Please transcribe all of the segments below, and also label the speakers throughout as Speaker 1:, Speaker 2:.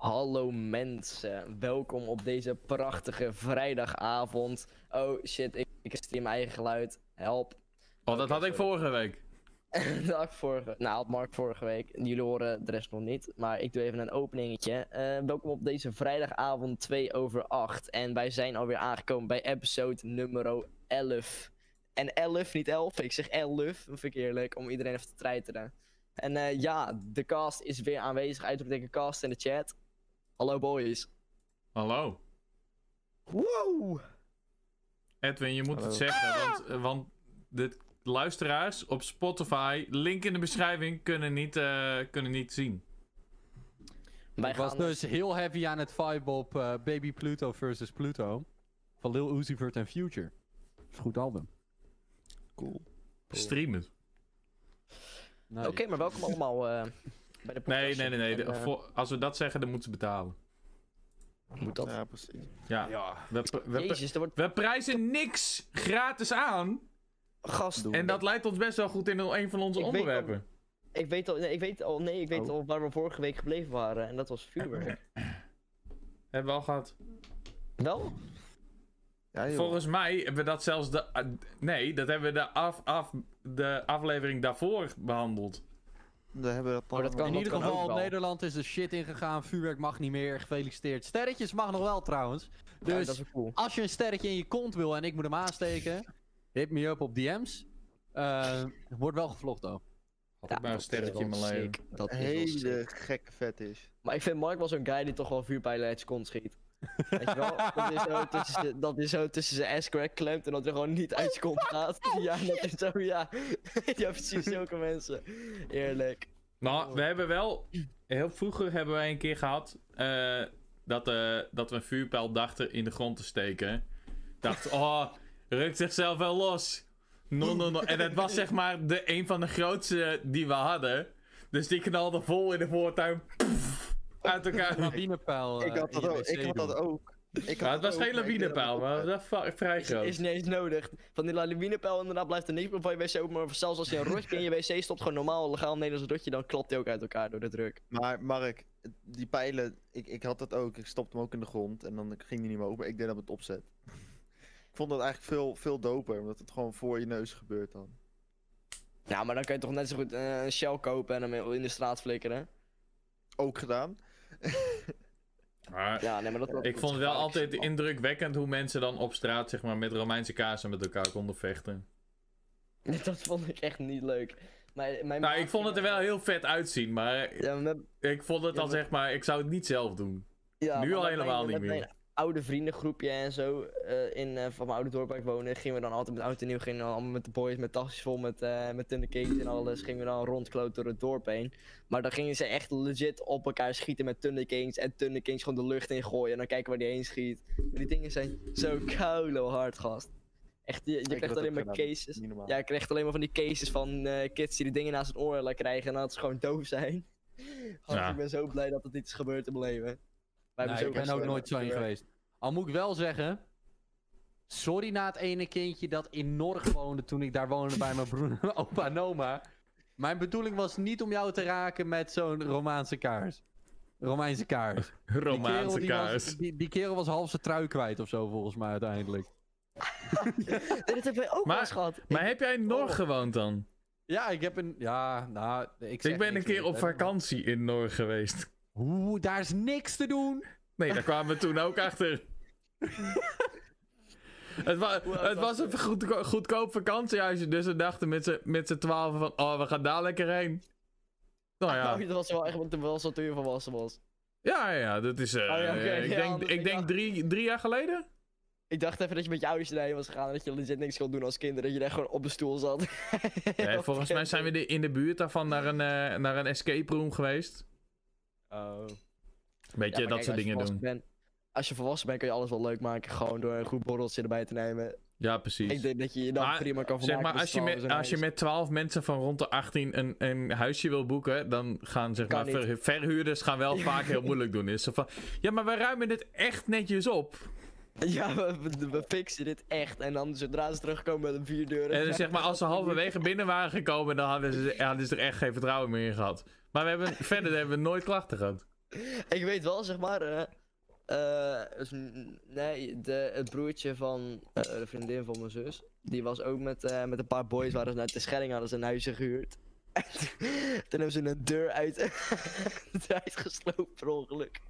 Speaker 1: Hallo mensen, welkom op deze prachtige vrijdagavond. Oh shit, ik, ik stream mijn eigen geluid. Help.
Speaker 2: Oh, dat had ik
Speaker 1: sorry.
Speaker 2: vorige week.
Speaker 1: Dag vorige, nou had Mark vorige week. Jullie horen de rest nog niet, maar ik doe even een openingetje. Eh, welkom op deze vrijdagavond 2 over 8. En wij zijn alweer aangekomen bij episode nummer 11. En 11, niet 11. Ik zeg 11, vind ik eerlijk, om iedereen even te treiteren. En eh, ja, de cast is weer aanwezig. Uitroepteken cast in de chat. Hallo boys.
Speaker 2: Hallo.
Speaker 1: Wow!
Speaker 2: Edwin, je moet
Speaker 3: Hallo.
Speaker 2: het zeggen, want, eh, want de luisteraars op Spotify, link in de beschrijving, kunnen niet, eh, kunnen niet zien.
Speaker 1: Wij
Speaker 3: Ik was
Speaker 1: gaan
Speaker 3: dus heel heavy aan het vibe op eh, Baby Pluto versus Pluto. Van Lil Uzi Vert en Future. Dat is een goed album.
Speaker 1: Cool.
Speaker 2: Stream het.
Speaker 3: Nee.
Speaker 1: Oké, maar welkom allemaal eh, bij de
Speaker 2: Nee, nee, nee. nee. De-
Speaker 1: eh,
Speaker 2: voor- als we dat zeggen, dan moeten ze betalen.
Speaker 1: moet dat?
Speaker 4: Ja, precies.
Speaker 2: Ja. We, we, we,
Speaker 1: Jezus, wordt
Speaker 2: we prijzen niks gratis aan.
Speaker 1: gast.
Speaker 4: Doen
Speaker 2: En dat leidt ons best wel goed in een van onze
Speaker 1: Ik weet
Speaker 2: onderwerpen.
Speaker 1: Ik weet al, nee, ik weet al, nee, ik weet
Speaker 4: Oh.
Speaker 1: al waar we vorige week gebleven waren. En dat was vuurwerk.
Speaker 2: Hebben we al gehad.
Speaker 1: Wel?
Speaker 4: Ja.
Speaker 2: Volgens mij hebben we dat zelfs de. ah, nee, dat hebben we de, af, af, de aflevering daarvoor behandeld.
Speaker 4: Dan hebben we dat dan
Speaker 1: Oh, dat kan
Speaker 3: In ieder
Speaker 1: kan
Speaker 3: geval. Nederland is er shit ingegaan. Vuurwerk mag niet meer. Gefeliciteerd. Sterretjes mag nog wel trouwens.
Speaker 1: Ja,
Speaker 3: Dus
Speaker 1: cool.
Speaker 3: als je een sterretje in je kont wil en ik moet hem aansteken, hit me up op DM's. Eh wordt wel gevlogd ook.
Speaker 2: Had ik maar een sterretje in mijn leven.
Speaker 1: Dat
Speaker 4: hele gekke vet is.
Speaker 1: Maar ik vind Mark wel zo'n guy die toch wel vuurpijlen uit zijn kont schiet. Weet je wel? Dat is zo tussen zijn- dat is zo tussen zijn ass-crack klemt en dat er gewoon niet uit je kont gaat. Ja, dat is zo, ja. Ja, precies, zulke mensen. Eerlijk.
Speaker 2: Nou, we hebben wel. Heel vroeger hebben wij een keer gehad. eh, dat, eh, dat we een vuurpijl dachten in de grond te steken. Dacht, oh, rukt zichzelf wel los. No, no, no. En het was zeg maar de, een van de grootste die we hadden. Dus die knalde vol in de voortuin. Pff, uit elkaar.
Speaker 3: Lawinepijl.
Speaker 4: ik
Speaker 3: eh,
Speaker 4: had
Speaker 3: in
Speaker 4: dat ook. Ik had dat ook. Ik
Speaker 2: het was
Speaker 4: ook,
Speaker 2: geen
Speaker 4: niet
Speaker 2: maar dat was vrij
Speaker 1: Is,
Speaker 2: groot.
Speaker 1: is niet eens nodig. Van die lawinepijl inderdaad blijft er niks meer van je wc open. Maar zelfs als je een rotje in je wc stopt, gewoon normaal legaal Nederlands rotje, dan klapt hij ook uit elkaar door de druk.
Speaker 4: Maar Mark, die pijlen, ik, ik had dat ook. Ik stopte hem ook in de grond en dan ging hij niet meer open. Ik deed dat met opzet. ik vond dat eigenlijk veel, veel doper, omdat het gewoon voor je neus gebeurt dan.
Speaker 1: Ja, maar dan kan je toch net zo goed eh, een shell kopen en hem in de straat flikkeren.
Speaker 4: Ook gedaan.
Speaker 2: Maar
Speaker 1: Ja, nee, maar dat,
Speaker 2: ik vond het wel altijd
Speaker 1: man.
Speaker 2: indrukwekkend hoe mensen dan op straat zeg maar, met Romeinse kaarsen met elkaar konden vechten.
Speaker 1: Dat vond ik echt niet leuk. Mijn, mijn
Speaker 2: Nou, ik vond het er wel heel vet uitzien, maar
Speaker 1: Ja, met,
Speaker 2: ik vond het
Speaker 1: Ja, maar-
Speaker 2: zeg maar, ik zou het niet zelf doen.
Speaker 1: ja,
Speaker 2: Nu
Speaker 1: maar
Speaker 2: al helemaal
Speaker 1: mijn-
Speaker 2: niet meer.
Speaker 1: Oude vriendengroepje en zo eh, in, eh, van mijn oude dorp waar ik woonde, gingen we dan altijd met oud en nieuw, gingen we dan allemaal met de boys met tasjes vol met, eh met en alles, gingen we dan rondkloot door het dorp heen. Maar dan gingen ze echt legit op elkaar schieten met Tunderkings en Tunderkings gewoon de lucht in gooien en dan kijken waar die heen schiet. Maar die dingen zijn zo koude hard, gast. Echt, je, je krijgt
Speaker 4: dat
Speaker 1: alleen maar cases.
Speaker 4: Niet.
Speaker 1: Ja, ik krijg alleen maar van die cases van eh, kids die de dingen naast hun oren krijgen en dat ze gewoon doof zijn. Gast,
Speaker 2: Ja.
Speaker 1: Ik ben zo blij dat het iets is gebeurd in mijn leven. Wij
Speaker 3: Nee,
Speaker 1: hebben
Speaker 3: ik ben ook
Speaker 1: wel-
Speaker 3: nooit zo in geweest. Al moet ik wel zeggen. Sorry na het ene kindje dat in Norg woonde toen ik daar woonde bij mijn broer, opa en oma. Mijn bedoeling was niet om jou te raken met zo'n Romaanse kaars. Romeinse kaars. Die kerel,
Speaker 2: Romaanse
Speaker 3: die
Speaker 2: kaars.
Speaker 3: Was, die, die kerel was half zijn trui kwijt of zo volgens mij uiteindelijk.
Speaker 1: Dat hebben wij ook
Speaker 2: Maar-
Speaker 1: wel eens gehad.
Speaker 2: Maar heb jij in Norg
Speaker 1: Oh.
Speaker 2: gewoond dan?
Speaker 3: Ja, ik heb een... Ja, nou... Ik, zeg
Speaker 2: Ik ben een keer op vakantie in Norg geweest.
Speaker 3: Oeh, daar is niks te doen.
Speaker 2: Nee, daar kwamen we toen ook achter. Het, wa het
Speaker 1: was
Speaker 2: een goedko goedkoop vakantiehuisje, dus we dachten met z'n- twaalf van, oh, we gaan daar lekker heen. Nou ja,
Speaker 1: Nou, dat was wel echt, dat toen je volwassen was.
Speaker 2: ja, ja, dat is,
Speaker 1: Oh ja,
Speaker 2: ik
Speaker 1: ja,
Speaker 2: denk, ik denk drie, drie jaar geleden?
Speaker 1: Ik dacht even dat je met je ouders erheen was gegaan en dat je legit niks kon doen als kind. Dat je daar gewoon op de stoel zat.
Speaker 2: Nee, volgens mij zijn we in de buurt daarvan naar een, eh, naar een escape room geweest.
Speaker 1: Oh.
Speaker 2: Beetje dat soort dingen doen.
Speaker 1: Bent, als je volwassen bent kun je alles wel leuk maken. Gewoon door een goed borreltje erbij te nemen.
Speaker 2: Ja, precies.
Speaker 1: Ik denk dat je je dan
Speaker 2: Maar,
Speaker 1: prima kan
Speaker 2: Zeg
Speaker 1: vermaken.
Speaker 2: maar,
Speaker 1: met
Speaker 2: als je, met, als je met 12 mensen van rond de 18 een, een huisje wil boeken, dan gaan zeg
Speaker 1: Kan
Speaker 2: maar, ver- verhuurders gaan wel vaak heel moeilijk doen. Is zo van, ja, maar wij ruimen dit echt netjes op.
Speaker 1: Ja, we, we, we fixen dit echt. En dan zodra ze terugkomen met een vier deuren.
Speaker 2: En zeg maar, als ze halverwege binnen waren gekomen, dan hadden ze, hadden ze er echt geen vertrouwen meer in gehad. Maar we hebben, verder hebben we nooit klachten gehad.
Speaker 1: Ik weet wel, zeg maar. eh eh, n- nee, de, het broertje van eh, de vriendin van mijn zus. Die was ook met, met een paar boys. Waren ze naar de Schelling, hadden ze een huisje gehuurd. En toen hebben ze een deur uit, gesloopt per ongeluk.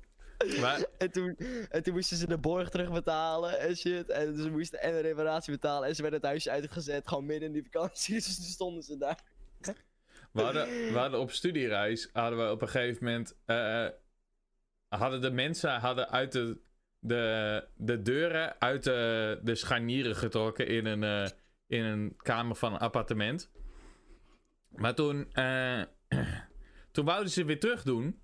Speaker 2: Maar,
Speaker 1: En toen, en toen moesten ze de borg terugbetalen en shit. En ze moesten en de reparatie betalen. En ze werden het huisje uitgezet, gewoon midden in die vakantie. Dus toen stonden ze daar.
Speaker 2: We hadden, op studiereis, hadden we op een gegeven moment, eh, hadden de mensen hadden uit de, de, de deuren uit de, de scharnieren getrokken in een, eh, in een kamer van een appartement. Maar toen, eh, toen wouden ze weer terug doen.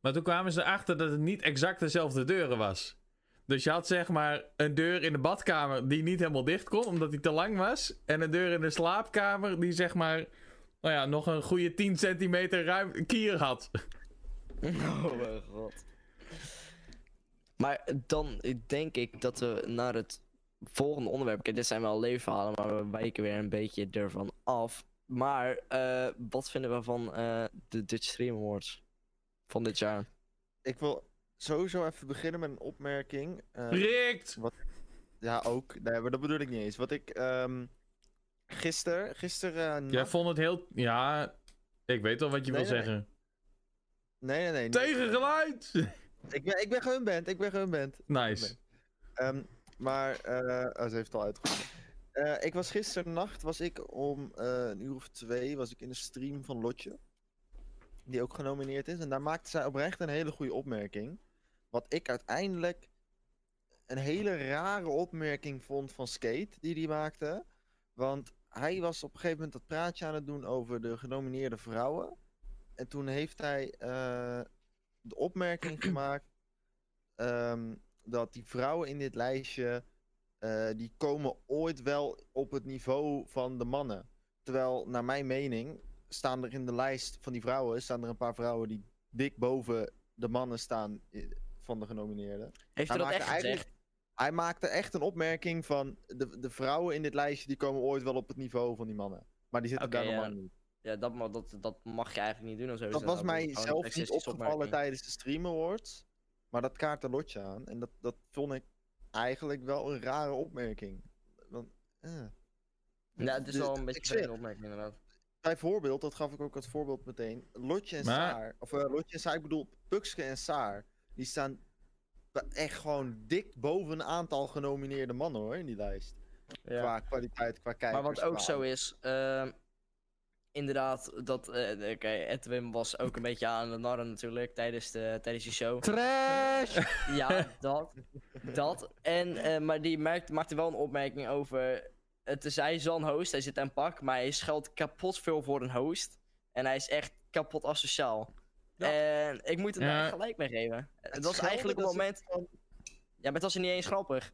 Speaker 2: Maar toen kwamen ze erachter dat het niet exact dezelfde deuren was. Dus je had zeg maar een deur in de badkamer die niet helemaal dicht kon, omdat die te lang was. En een deur in de slaapkamer die zeg maar, nou ja, nog een goede 10 centimeter ruim kier had.
Speaker 1: Oh mijn god. Maar dan denk ik dat we naar het volgende onderwerp. Kijk, dit zijn wel leefverhalen, maar we wijken weer een beetje ervan af. Maar eh, wat vinden we van eh, de Dutch Stream Awards van dit jaar?
Speaker 4: Ik wil sowieso even beginnen met een opmerking. eh,
Speaker 2: Rikt!
Speaker 4: ja, ook. Nee, maar dat bedoel ik niet eens. Wat ik ehm gisteren, gisteren... eh,
Speaker 2: Jij vond het heel, ja, ik weet wel wat je
Speaker 4: Nee,
Speaker 2: wil
Speaker 4: nee,
Speaker 2: zeggen.
Speaker 4: Nee, nee, nee.
Speaker 2: Tegengeluid!
Speaker 4: Ik ben, ik ben gewoon band, ik ben gewoon band.
Speaker 2: nice.
Speaker 4: Ehm, maar, eh oh, ze heeft het al uitgevoerd. Eh, ik was gisteren nacht, was ik om eh, een uur of twee, was ik in de stream van Lotje. Die ook genomineerd is. En daar maakte zij oprecht een hele goede opmerking. Wat ik uiteindelijk een hele rare opmerking vond van Skate, die die maakte. Want hij was op een gegeven moment dat praatje aan het doen over de genomineerde vrouwen. En toen heeft hij eh, de opmerking gemaakt ehm, dat die vrouwen in dit lijstje, eh, die komen ooit wel op het niveau van de mannen. Terwijl, naar mijn mening, staan er in de lijst van die vrouwen, staan er een paar vrouwen die dik boven de mannen staan eh, van de genomineerden.
Speaker 1: Heeft
Speaker 4: Hij
Speaker 1: dat echt gezegd?
Speaker 4: Hij maakte echt een opmerking van de, de vrouwen in dit lijstje die komen ooit wel op het niveau van die mannen. Maar die zitten daar
Speaker 1: ja.
Speaker 4: normaal niet.
Speaker 1: Ja, dat, ma- dat, dat mag je eigenlijk niet doen zo.
Speaker 4: Dat was mij zelf niet opgevallen
Speaker 1: opmerking.
Speaker 4: tijdens de Stream Awards. Maar dat kaart een lotje aan. En dat, dat vond ik eigenlijk wel een rare opmerking. Want, eh.
Speaker 1: Ja, het is
Speaker 4: Dus
Speaker 1: wel een
Speaker 4: ik
Speaker 1: beetje een opmerking inderdaad.
Speaker 4: Bijvoorbeeld, dat gaf ik ook als voorbeeld meteen. Lotje en
Speaker 2: Maar-
Speaker 4: Saar. Of eh, Lotje en Saar, ik bedoel Pukske en Saar. Die staan echt gewoon dik boven een aantal genomineerde mannen hoor, in die lijst.
Speaker 1: Ja.
Speaker 4: Qua kwaliteit, qua kijkers.
Speaker 1: Maar wat ook zo is, ehm, inderdaad, dat, eh, oké, Edwin was ook een beetje aan de narren natuurlijk tijdens, de, tijdens die show.
Speaker 3: Trash!
Speaker 1: Ja, dat, dat. En, eh, maar die merkt, maakte wel een opmerking over, het is, hij is wel een host, hij zit aan pak, maar hij scheldt kapot veel voor een host. En hij is echt kapot asociaal.
Speaker 4: Ja.
Speaker 1: En ik moet hem
Speaker 2: Ja.
Speaker 1: daar gelijk mee geven. Het, was eigenlijk het moment,
Speaker 4: gewoon-
Speaker 1: ja, maar het was er niet eens grappig.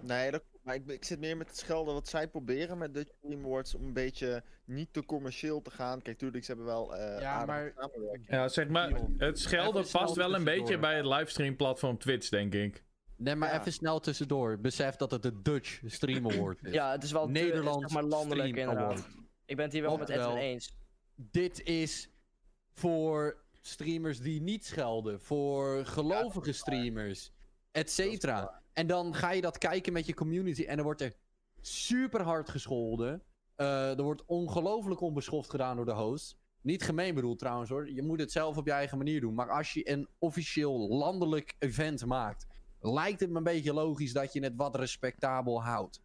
Speaker 4: Nee, dat, maar ik, ik zit meer met het schelden wat zij proberen met Dutch Stream Awards om een beetje niet te commercieel te gaan. Kijk, tuurlijk, ze hebben wel eh
Speaker 3: Ja, maar-
Speaker 4: samenwerking.
Speaker 2: Ja, zeg maar, het schelden
Speaker 3: Even
Speaker 2: past wel een beetje bij het livestream platform Twitch, denk ik.
Speaker 3: Nee, maar
Speaker 4: Ja.
Speaker 3: even snel tussendoor. Besef dat het de Dutch Stream Award is.
Speaker 1: Ja, het is wel zeg maar landelijk inderdaad.
Speaker 3: Award.
Speaker 1: Ik ben het hier wel met Edwin eens.
Speaker 3: Dit is voor streamers die niet schelden, voor gelovige streamers, et cetera. En dan ga je dat kijken met je community en dan wordt er super hard gescholden. Eh, er wordt ongelooflijk onbeschoft gedaan door de host. Niet gemeen bedoeld trouwens hoor. Je moet het zelf op je eigen manier doen. Maar als je een officieel landelijk event maakt, lijkt het me een beetje logisch dat je het wat respectabel houdt.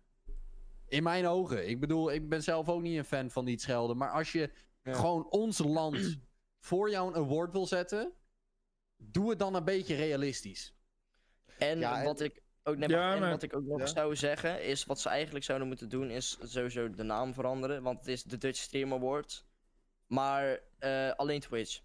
Speaker 3: In mijn ogen. Ik bedoel, ik ben zelf ook niet een fan van niet schelden. Maar als je
Speaker 4: Ja.
Speaker 3: gewoon ons land voor jou een award wil zetten, doe het dan een beetje realistisch.
Speaker 1: En
Speaker 4: Ja, en-
Speaker 1: wat ik ook net
Speaker 2: Ja,
Speaker 1: en
Speaker 2: maar-
Speaker 1: wat ik ook nog
Speaker 4: Ja.
Speaker 1: zou zeggen, is wat ze eigenlijk zouden moeten doen, is sowieso de naam veranderen. Want het is de Dutch Stream Awards. Maar eh, alleen Twitch.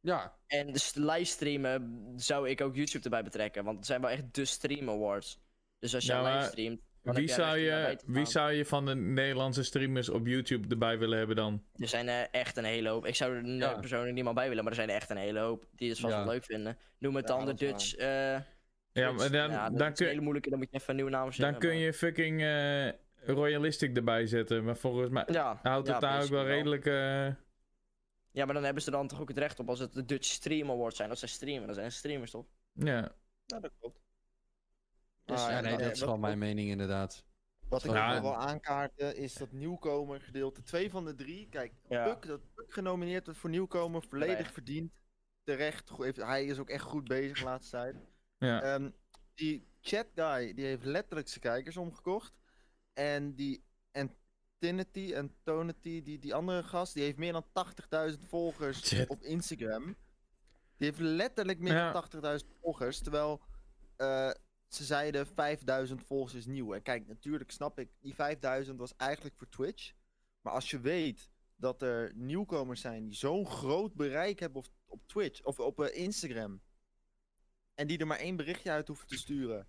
Speaker 3: Ja,
Speaker 1: En dus livestreamen zou ik ook YouTube erbij betrekken. Want het zijn wel echt de Stream Awards. Dus als je
Speaker 2: Ja, maar
Speaker 1: livestreamt. Dan
Speaker 2: Wie zou, je, wie zou je van de Nederlandse streamers op YouTube erbij willen hebben dan?
Speaker 1: Er zijn er echt een hele hoop. Ik zou er
Speaker 3: Ja.
Speaker 1: eh, persoonlijk niemand bij willen, maar er zijn er echt een hele hoop die het vast
Speaker 3: Ja.
Speaker 1: wel leuk vinden. Noem het
Speaker 4: Ja,
Speaker 1: dan de
Speaker 4: dat
Speaker 1: Dutch. eh
Speaker 2: Ja, maar dan,
Speaker 1: ja, dat
Speaker 2: dan,
Speaker 1: is een hele
Speaker 2: kun,
Speaker 1: moeilijke, dan moet je even een nieuwe naam
Speaker 2: dan
Speaker 1: verzinnen.
Speaker 2: kun
Speaker 1: maar-
Speaker 2: je fucking eh, Royalistic erbij zetten. Maar volgens mij
Speaker 1: Ja,
Speaker 2: houdt
Speaker 1: ja,
Speaker 2: het daar ook wel redelijk... eh,
Speaker 1: Ja, maar dan hebben ze dan toch ook het recht op als het de Dutch Stream Awards zijn. Als zij streamen, dan zijn ze streamers toch?
Speaker 2: Ja.
Speaker 4: Nou, dat klopt.
Speaker 1: Dus,
Speaker 4: Ah,
Speaker 3: Ja, nee,
Speaker 4: eh,
Speaker 3: dat is
Speaker 4: wat-
Speaker 3: gewoon mijn mening inderdaad.
Speaker 4: Wat ik nog wel aankaarten is dat nieuwkomer gedeelte. Twee van de drie. Kijk,
Speaker 1: Ja.
Speaker 4: Puck, dat Puck genomineerd wordt voor nieuwkomer, volledig
Speaker 1: Terecht.
Speaker 4: verdiend. Terecht. Hij is ook echt goed bezig de laatste tijd.
Speaker 2: Ja.
Speaker 4: Ehm, die chat guy, die heeft letterlijk zijn kijkers omgekocht. En die Antinity en Tonity, die, die andere gast, die heeft meer dan 80.000 volgers
Speaker 2: Chat.
Speaker 4: op Instagram. Die heeft letterlijk meer
Speaker 2: Ja.
Speaker 4: dan 80.000 volgers. Terwijl eh, ze zeiden 5000 volgers is nieuw. En kijk, natuurlijk snap ik, die 5000 was eigenlijk voor Twitch. Maar als je weet dat er nieuwkomers zijn die zo'n groot bereik hebben op, op Twitch of op eh, Instagram. En die er maar één berichtje uit hoeven te sturen.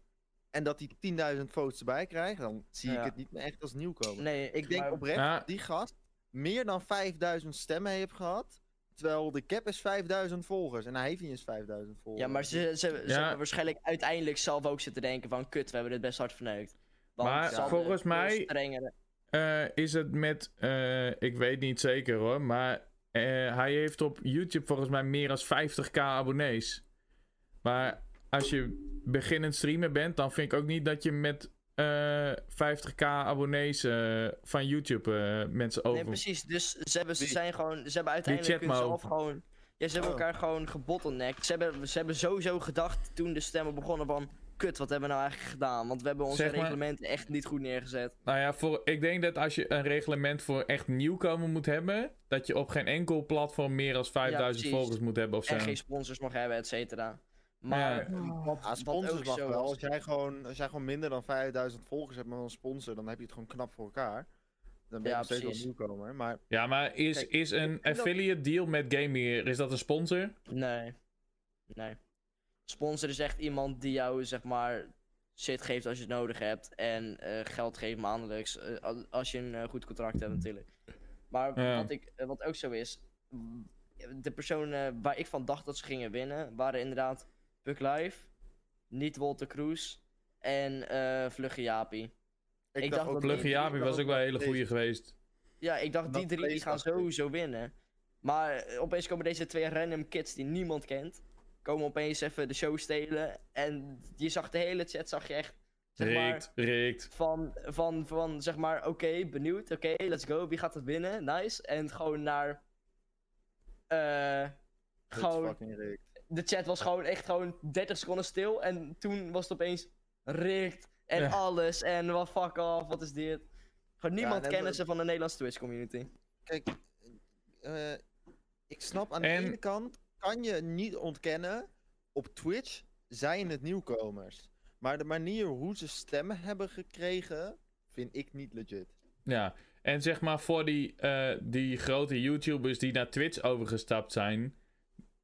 Speaker 4: En dat die 10.000 votes erbij krijgt, dan zie ik het niet meer echt als nieuwkomer.
Speaker 1: Nee,
Speaker 4: Ik denk
Speaker 1: maar-
Speaker 4: oprecht
Speaker 2: Ja.
Speaker 4: dat die gast meer dan 5000 stemmen heeft gehad. Terwijl de cap is 5000 volgers. En hij heeft niet eens 5000 volgers.
Speaker 1: Ja, maar ze, ze, ze
Speaker 2: Ja.
Speaker 1: hebben waarschijnlijk uiteindelijk zelf ook zitten denken van... Kut, we hebben dit best hard verneukt. Want
Speaker 2: Maar volgens mij-
Speaker 1: strengere-
Speaker 2: Eh, is het met, eh, ik weet niet zeker hoor, maar eh, hij heeft op YouTube volgens mij meer dan 50k abonnees. Maar als je beginnend streamer bent, dan vind ik ook niet dat je met eh 50k abonnees eh, van YouTube eh, mensen over.
Speaker 1: Nee, precies. Dus ze, hebben, ze zijn gewoon... Ze hebben uiteindelijk zelf
Speaker 2: mode.
Speaker 1: gewoon... Ja, ze hebben
Speaker 4: Oh.
Speaker 1: elkaar gewoon gebottlenecked. Ze hebben, ze hebben sowieso gedacht toen de stemmen begonnen van... Kut, wat hebben we nou eigenlijk gedaan? Want we hebben onze
Speaker 2: Zeg maar-
Speaker 1: reglementen echt niet goed neergezet.
Speaker 2: Nou ja, voor, ik denk dat als je een reglement voor echt nieuwkomer moet hebben, dat je op geen enkel platform meer dan 5000
Speaker 1: precies.
Speaker 2: volgers moet hebben of zo.
Speaker 1: En geen sponsors mag hebben, et cetera. Maar
Speaker 4: Ja, sponsors mag wel. Als jij, gewoon, als jij gewoon minder dan 5000 volgers hebt met een sponsor, dan heb je het gewoon knap voor elkaar. Dan ben je
Speaker 1: Ja,
Speaker 4: steeds wel nieuwkomer. Maar
Speaker 2: Ja, maar is,
Speaker 4: Kijk,
Speaker 2: is een
Speaker 4: dat-
Speaker 2: affiliate deal met Gamegear, is dat een sponsor?
Speaker 1: Nee. Nee. Sponsor is echt iemand die jou, zeg maar, shit geeft als je het nodig hebt. En eh, geld geeft maandelijks. eh, al- als je een eh, goed contract hebt, natuurlijk. Maar
Speaker 2: Ja.
Speaker 1: wat, ik, wat ook zo is. De personen waar ik van dacht dat ze gingen winnen. waren inderdaad Puck Live, niet Walter Cruz. en eh Vlugge Jaapie. Ik dacht dat
Speaker 2: Plugge
Speaker 1: die-
Speaker 2: Jaapie was ook wel een hele goede geweest.
Speaker 1: Ja, ik dacht die drie die gaan
Speaker 4: dacht
Speaker 1: sowieso winnen. Maar eh, opeens komen deze twee random kids die niemand kent. Komen opeens even de show stelen. En je zag de hele chat, zag je echt. Zeg maar,
Speaker 2: Rikt, rikt.
Speaker 1: van, van, van zeg maar, oké, benieuwd, oké, let's go, wie gaat het winnen? Nice. En gewoon naar. eh gewoon, de chat was gewoon echt gewoon 30 seconden stil. En toen was het opeens rikt en
Speaker 2: Ja.
Speaker 1: alles. En wat fuck off, wat is dit? Gewoon niemand
Speaker 4: en
Speaker 1: kennen ze van de Nederlandse Twitch community.
Speaker 4: Kijk, eh, ik snap aan
Speaker 2: En-
Speaker 4: de ene kant, kan je niet ontkennen, op Twitch zijn het nieuwkomers. Maar de manier hoe ze stemmen hebben gekregen, vind ik niet legit.
Speaker 2: Ja, en zeg maar voor die, eh, die grote YouTubers die naar Twitch overgestapt zijn,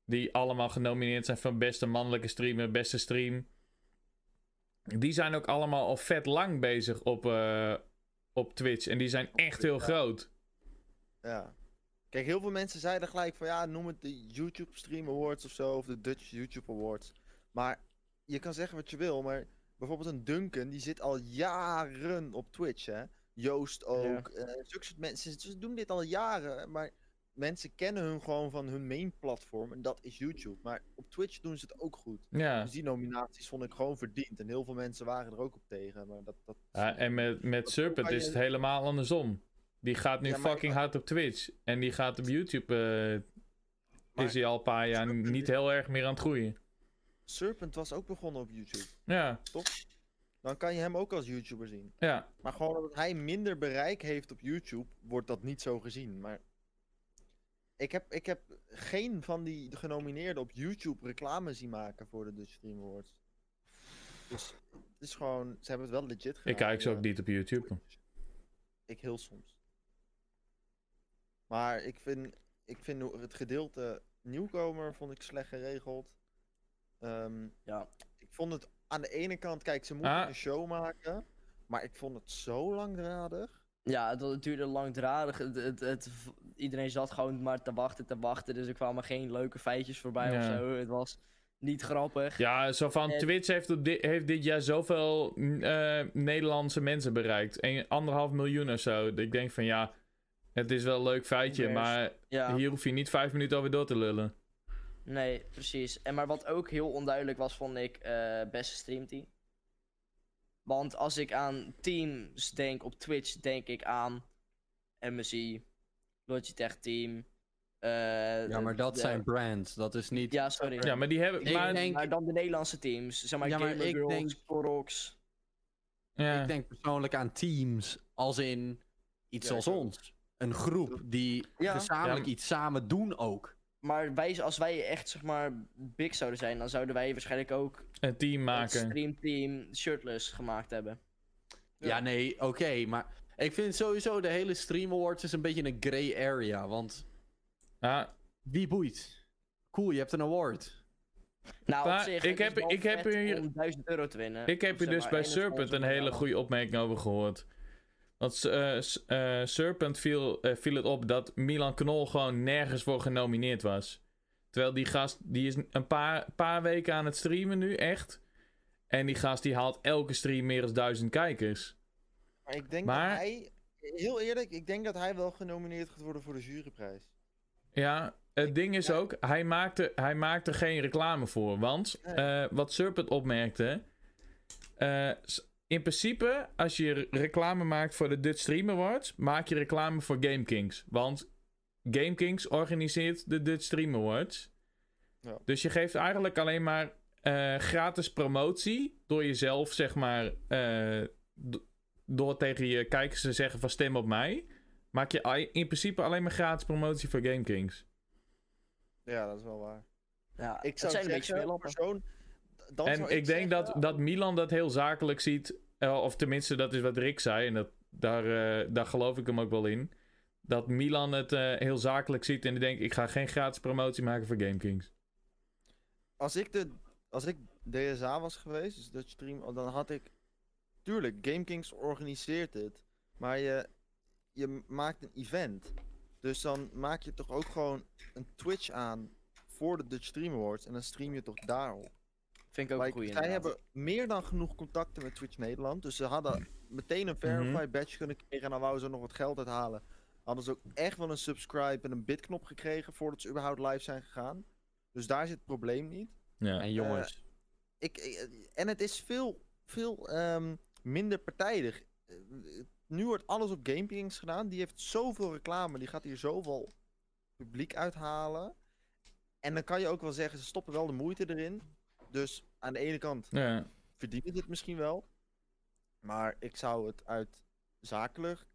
Speaker 2: die allemaal genomineerd zijn voor beste mannelijke streamer, beste stream, die zijn ook allemaal al vet lang bezig op, eh, op Twitch en die zijn echt heel
Speaker 4: Ja.
Speaker 2: groot.
Speaker 4: Ja. Kijk, heel veel mensen zeiden gelijk van ja, noem het de YouTube Stream Awards of zo, of de Dutch YouTube Awards. Maar je kan zeggen wat je wil, maar bijvoorbeeld een Duncan, die zit al jaren op Twitch, hè. Joost ook. eh, zulke soort mensen, ze doen dit al jaren, maar mensen kennen hun gewoon van hun main platform en dat is YouTube. Maar op Twitch doen ze het ook goed.
Speaker 2: Ja,
Speaker 4: Dus die nominaties vond ik gewoon verdiend en heel veel mensen waren er ook op tegen, maar dat... dat
Speaker 2: Ja, en met, met Serpent is
Speaker 4: je-
Speaker 2: het helemaal andersom. Die gaat nu
Speaker 4: Ja,
Speaker 2: fucking hard op Twitch en die gaat op YouTube, eh,
Speaker 4: Maar
Speaker 2: is hij al een paar jaar
Speaker 4: Serpent
Speaker 2: niet heel erg meer aan het groeien.
Speaker 4: Serpent was ook begonnen op YouTube.
Speaker 2: Ja,
Speaker 4: Dan kan je hem ook als YouTuber zien.
Speaker 2: ja.
Speaker 4: Maar gewoon omdat hij minder bereik heeft op YouTube, wordt dat niet zo gezien. Maar ik heb, ik heb geen van die genomineerden op YouTube reclame zien maken voor de Dutch Stream Awards. Dus het is gewoon, ze hebben het wel legit gedaan.
Speaker 2: Ik kijk ze ook niet op YouTube.
Speaker 4: Ik heel soms. Maar ik vind, ik vind het gedeelte nieuwkomer vond ik slecht geregeld. Ehm,
Speaker 1: Ja.
Speaker 4: Ik vond het aan de ene kant, kijk, ze moeten
Speaker 2: Ah.
Speaker 4: een show maken. Maar ik vond het zo langdradig.
Speaker 1: Ja, het, het duurde langdradig. Het, het, het- iedereen zat gewoon maar te wachten, te wachten. Dus er kwamen geen leuke feitjes voorbij
Speaker 2: Ja.
Speaker 1: of zo. Het was niet grappig.
Speaker 2: Ja, zo van
Speaker 1: En-
Speaker 2: Twitch heeft, op di- heeft dit jaar zoveel mm, eh, Nederlandse mensen bereikt. Een, anderhalf miljoen of zo. Ik denk van ja, Het is wel een leuk feitje, maar
Speaker 1: Ja,
Speaker 2: hier hoef je niet vijf minuten over door te lullen.
Speaker 1: nee, precies. En maar wat ook heel onduidelijk was, vond ik eh, beste streamteam. Want als ik aan teams denk op Twitch, denk ik aan MSI, Logitech Team. eh,
Speaker 3: Ja, maar dat
Speaker 1: de-
Speaker 3: zijn brands. Dat is niet...
Speaker 1: Ja, sorry.
Speaker 2: Ja, maar die hebben...
Speaker 3: Ik
Speaker 2: maar,
Speaker 3: denk-
Speaker 1: Maar dan de Nederlandse teams. Zeg maar
Speaker 3: Ja, maar
Speaker 1: Gamer
Speaker 3: ik
Speaker 1: Girls,
Speaker 3: denk-
Speaker 2: ja.
Speaker 3: Ik denk persoonlijk aan teams als in iets
Speaker 4: Ja, ook.
Speaker 3: ons. Een groep die
Speaker 1: Ja.
Speaker 3: gezamenlijk
Speaker 2: Ja.
Speaker 3: iets samen doen ook.
Speaker 1: Maar wij, als wij echt zeg maar big zouden zijn, dan zouden wij waarschijnlijk ook
Speaker 2: een team
Speaker 1: een
Speaker 2: maken.
Speaker 1: streamteam shirtless gemaakt hebben.
Speaker 3: Ja,
Speaker 4: Ja.
Speaker 3: nee, oké, maar ik vind sowieso de hele Stream Awards is een beetje een gray area, want
Speaker 2: Ja,
Speaker 3: wie boeit? Cool, je hebt een award.
Speaker 1: Nou,
Speaker 2: Maar
Speaker 1: op zich,
Speaker 2: ik heb- ik heb hier-
Speaker 1: om 1000 euro te winnen.
Speaker 2: ik heb hier dus bij Serpent een hele goede opmerking over gehoord. Want eh, eh, Serpent viel, eh, viel het op dat Milan Knol gewoon nergens voor genomineerd was. Terwijl die gast, die is een paar, paar weken aan het streamen nu, echt. En die gast die haalt elke stream meer dan duizend kijkers.
Speaker 4: Maar ik denk
Speaker 2: Maar-
Speaker 4: dat hij, heel eerlijk, ik denk dat hij wel genomineerd gaat worden voor de juryprijs.
Speaker 2: Ja, het ding is ook, hij maakte, hij maakte geen reclame voor. Want
Speaker 4: Nee.
Speaker 2: eh, wat Serpent opmerkte. eh, in principe, als je re- reclame maakt voor de Dutch Stream Awards, maak je reclame voor GameKings. Want GameKings organiseert de Dutch Stream Awards.
Speaker 4: Ja.
Speaker 2: Dus je geeft eigenlijk alleen maar eh, gratis promotie. Door jezelf, zeg maar, door tegen je kijkers te zeggen van stem op mij. Maak je in principe alleen maar gratis promotie voor GameKings.
Speaker 4: Ja, dat is wel waar.
Speaker 1: Ja,
Speaker 4: Ik
Speaker 1: het
Speaker 4: zou
Speaker 1: zijn een beetje
Speaker 4: zeggen,
Speaker 1: speellappen.
Speaker 4: persoon, dan
Speaker 2: En
Speaker 4: zou
Speaker 2: ik, denk dat, dat Milan dat heel zakelijk ziet. eh, of tenminste, dat is wat Rick zei. En dat, daar, eh, daar geloof ik hem ook wel in. Dat Milan het eh, heel zakelijk ziet. En die denkt: ik ga geen gratis promotie maken voor GameKings.
Speaker 4: Als ik, de, als ik DSA was geweest, dus Dutch Stream, dan had ik... Tuurlijk, GameKings organiseert het. Maar je, je maakt een event. Dus dan maak je toch ook gewoon een Twitch aan voor de Dutch Stream Awards. En dan stream je toch daarop.
Speaker 1: Vind ik ook een
Speaker 4: Like,
Speaker 1: goeie
Speaker 4: zij hebben meer dan genoeg contacten met Twitch Nederland. Dus ze hadden meteen een verify badge kunnen krijgen. En dan wouden ze nog wat geld uithalen. Hadden ze ook echt wel een subscribe en een bidknop gekregen voordat ze überhaupt live zijn gegaan. Dus daar zit het probleem niet.
Speaker 2: Ja.
Speaker 3: En jongens,
Speaker 4: Ik, ik- en het is veel, veel ehm, minder partijdig. Eh, Nu wordt alles op GameKings gedaan. Die heeft zoveel reclame. Die gaat hier zoveel publiek uithalen. En dan kan je ook wel zeggen, ze stoppen wel de moeite erin. Dus aan de ene kant
Speaker 2: ja.
Speaker 4: verdient het het misschien wel. Maar ik zou het uit zakelijk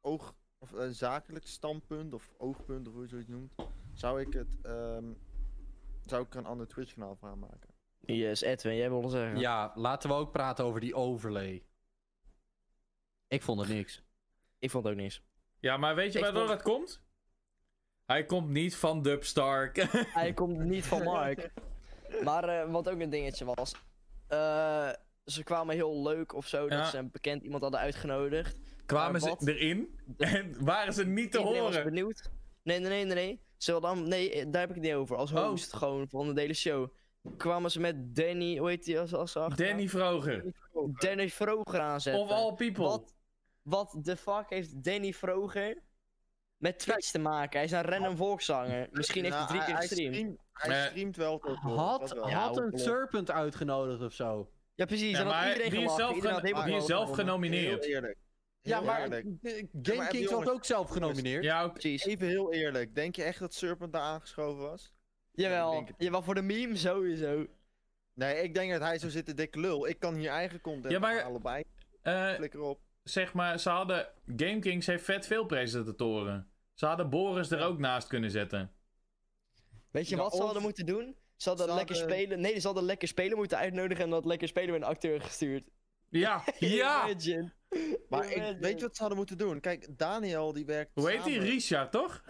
Speaker 4: oog of eh, zakelijk standpunt of oogpunt of hoe je zoiets noemt, zou ik het ehm, zou ik er een ander Twitch kanaal voor aanmaken.
Speaker 1: Yes, Edwin, jij wilde zeggen.
Speaker 3: ja, laten we ook praten over die overlay. Ik vond het niks.
Speaker 1: Ik vond het ook niks.
Speaker 2: ja, maar weet je
Speaker 1: Ik
Speaker 2: waardoor
Speaker 1: vond-
Speaker 2: dat komt? Hij komt niet van Dubstark.
Speaker 1: Hij komt niet van Mark. Maar eh, wat ook een dingetje was. eh, ze kwamen heel leuk of zo.
Speaker 2: Ja.
Speaker 1: Dat ze een bekend iemand hadden uitgenodigd.
Speaker 2: Kwamen ze erin en waren ze niet te
Speaker 1: Iedereen was
Speaker 2: horen.
Speaker 1: benieuwd. Nee, nee, nee, nee. nee. Ze hadden, dan, nee, daar heb ik het niet over. Als
Speaker 2: Oh.
Speaker 1: host gewoon van de hele show. Kwamen ze met Danny, hoe heet die als, als achternaam?
Speaker 2: Danny Vroger.
Speaker 1: Danny Vroger aanzetten.
Speaker 2: Of all people.
Speaker 1: Wat, wat de fuck heeft Danny Vroger met Twitch te maken? Hij is een random volkszanger. Misschien heeft hij
Speaker 4: Nou,
Speaker 1: drie keer
Speaker 4: hij,
Speaker 1: gestreamd.
Speaker 4: streamt, hij streamt wel tegenwoordig,
Speaker 3: Had,
Speaker 4: dat wel.
Speaker 1: Ja,
Speaker 3: had een. Serpent uitgenodigd of zo?
Speaker 1: Ja, precies.
Speaker 2: Ja,
Speaker 1: en had
Speaker 2: maar
Speaker 1: iedereen
Speaker 2: die is zelf,
Speaker 1: Iedereen
Speaker 2: geno-
Speaker 1: had
Speaker 2: die is
Speaker 1: helemaal
Speaker 2: zelf
Speaker 1: gewonnen.
Speaker 2: genomineerd.
Speaker 4: Heel eerlijk.
Speaker 3: Ja,
Speaker 4: Heel
Speaker 3: maar GameKings was
Speaker 4: jongens,
Speaker 3: ook zelf genomineerd.
Speaker 2: Ja, ook.
Speaker 1: Precies.
Speaker 4: Even heel eerlijk. Denk je echt dat Serpent daar aangeschoven was?
Speaker 1: Jawel. Jawel, voor de meme sowieso.
Speaker 4: Nee, ik denk dat hij zo zit te dikke lul. Ik kan hier eigen content
Speaker 2: Ja, maar-
Speaker 4: bij.
Speaker 2: Eh,
Speaker 4: Flikker op.
Speaker 2: zeg maar, ze hadden... GameKings heeft vet veel presentatoren. Ze hadden Boris er ook naast kunnen zetten.
Speaker 1: Weet je
Speaker 4: Ja,
Speaker 1: wat ze hadden moeten doen? Ze hadden
Speaker 4: Ze
Speaker 1: lekker
Speaker 4: hadden-
Speaker 1: spelen. Nee, ze hadden lekker spelen moeten uitnodigen en dat lekker spelen met een acteur gestuurd.
Speaker 2: Ja, ja!
Speaker 1: Imagine.
Speaker 4: Maar ik, weet je wat ze hadden moeten doen? Kijk, Daniel die werkt
Speaker 2: Hoe heet die?
Speaker 4: samen-
Speaker 2: Richard, toch?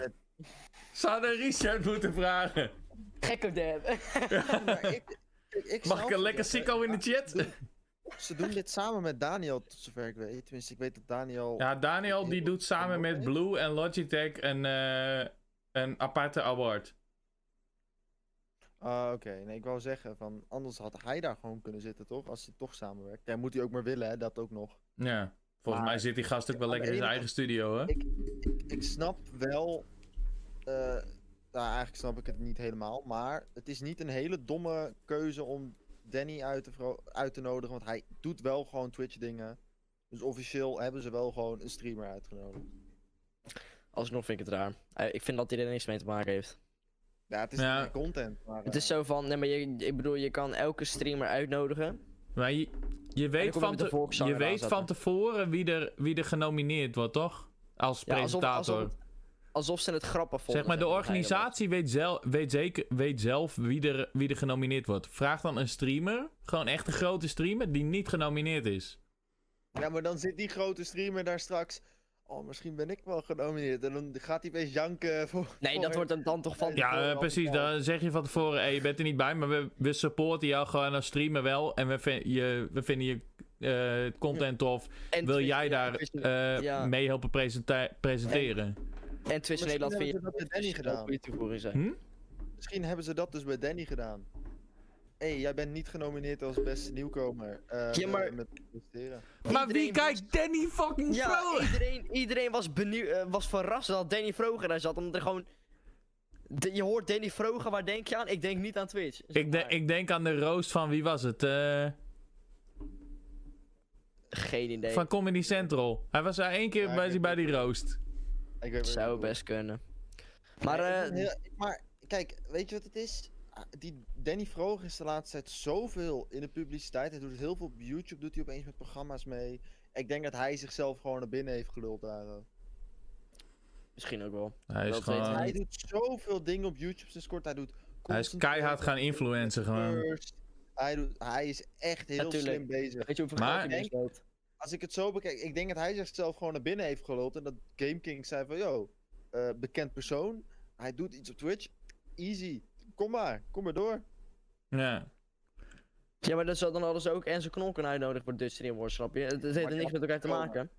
Speaker 2: Ze hadden Richard moeten vragen.
Speaker 1: Gek op de
Speaker 4: Maar ik, ik, ik
Speaker 2: Mag ik een lekker sicko in de chat?
Speaker 4: Ze doen dit samen met Daniel, tot zover ik weet. Tenminste, ik weet dat Daniel...
Speaker 2: Ja, Daniel die doet samen met Blue en Logitech een, eh, een aparte award.
Speaker 4: Ah, oké. Nee, ik wou zeggen, van, anders had hij daar gewoon kunnen zitten, toch? Als hij toch samenwerkt. Ja, moet hij ook maar willen, hè? Dat ook nog.
Speaker 2: Ja, volgens
Speaker 4: Maar-
Speaker 2: mij zit die gast ook wel lekker in zijn eigen studio, hè?
Speaker 4: Ik, ik snap wel. eh, nou, eigenlijk snap ik het niet helemaal. Maar het is niet een hele domme keuze om Danny uit te, uit te nodigen. Want hij doet wel gewoon Twitch dingen. Dus officieel hebben ze wel gewoon een streamer uitgenodigd.
Speaker 1: Alsnog vind ik het raar. Eh, ik vind dat hij er niks mee te maken heeft.
Speaker 4: Ja, het is
Speaker 2: Ja.
Speaker 4: content. Maar,
Speaker 1: Het is
Speaker 4: eh,
Speaker 1: zo van, nee, maar je, ik bedoel, je kan elke streamer uitnodigen.
Speaker 2: Maar je, je weet, van, te- je weet van tevoren wie er, wie er genomineerd wordt, toch? Als
Speaker 1: Ja,
Speaker 2: presentator.
Speaker 1: alsof, alsof ze het grappig vonden.
Speaker 2: zeg maar, de organisatie weet, zel, weet, zeker, weet zelf wie er, wie er genomineerd wordt. Vraag dan een streamer, gewoon echt een grote streamer, die niet genomineerd is.
Speaker 4: Ja, maar dan zit die grote streamer daar straks. Oh, misschien ben ik wel genomineerd. En dan gaat hij best janken voor.
Speaker 1: Nee, dat wordt hem dan toch van...
Speaker 2: Ja,
Speaker 4: tevoren
Speaker 2: eh, precies. Dan zeg je van tevoren, hey, je bent er niet bij, maar we, we supporten jou gewoon als streamer wel. En we, je, we vinden je eh, content tof.
Speaker 1: En
Speaker 2: Wil jij daar eh,
Speaker 1: ja.
Speaker 2: mee helpen presenteren?
Speaker 1: En Twitch Nederland vind je...
Speaker 4: hebben ze dat met Danny gedaan.
Speaker 1: goede toevoeging zijn.
Speaker 2: Hm?
Speaker 4: Misschien hebben ze dat dus bij Danny gedaan. Hé, hey, jij bent niet genomineerd als beste nieuwkomer. eh,
Speaker 1: Ja, maar-
Speaker 4: Met presteren.
Speaker 2: Maar wie kijkt Danny fucking
Speaker 1: Ja,
Speaker 2: Vroger?
Speaker 1: iedereen, iedereen was, benieuwd, eh, was verrast dat Danny Vroger daar zat. Omdat er gewoon... De- je hoort Danny Vroger, waar denk je aan? Ik denk niet aan Twitch. zeg
Speaker 2: Ik, de- ik denk aan de roost van, wie was het? Eh,
Speaker 1: Geen idee.
Speaker 2: van Comedy Central. Hij was daar één keer
Speaker 4: Ja,
Speaker 2: bij, bij die roost.
Speaker 4: Ik weet
Speaker 1: Zou best kunnen. Maar,
Speaker 4: Nee,
Speaker 1: eh
Speaker 4: heel- maar kijk, weet je wat het is? Ah, Die Danny Vroger is de laatste tijd zoveel in de publiciteit. Hij doet het heel veel op YouTube, doet hij opeens met programma's mee. Ik denk dat hij zichzelf gewoon naar binnen heeft geluld daar.
Speaker 1: misschien ook wel.
Speaker 2: Hij is gewoon...
Speaker 4: Hij doet zoveel dingen op YouTube sinds kort. Hij doet
Speaker 2: Hij is keihard gaan influencen gewoon.
Speaker 4: Hij, doet, hij is echt heel
Speaker 1: Natuurlijk.
Speaker 4: slim bezig.
Speaker 1: Weet je hoeveel
Speaker 2: Maar-
Speaker 1: geld hij misloot?
Speaker 4: Als ik het zo bekijk, ik denk dat hij zichzelf gewoon naar binnen heeft geluld. En dat Game King zei van, yo, eh, bekend persoon. Hij doet iets op Twitch. Easy. Kom maar, kom maar door.
Speaker 2: Ja.
Speaker 1: Ja, maar dan, zou- dan ze ook Enzo Knol kunnen uitnodigen voor Dutch Stream Wars, snap je? Het, het heeft er niks met elkaar te
Speaker 4: had
Speaker 1: maken.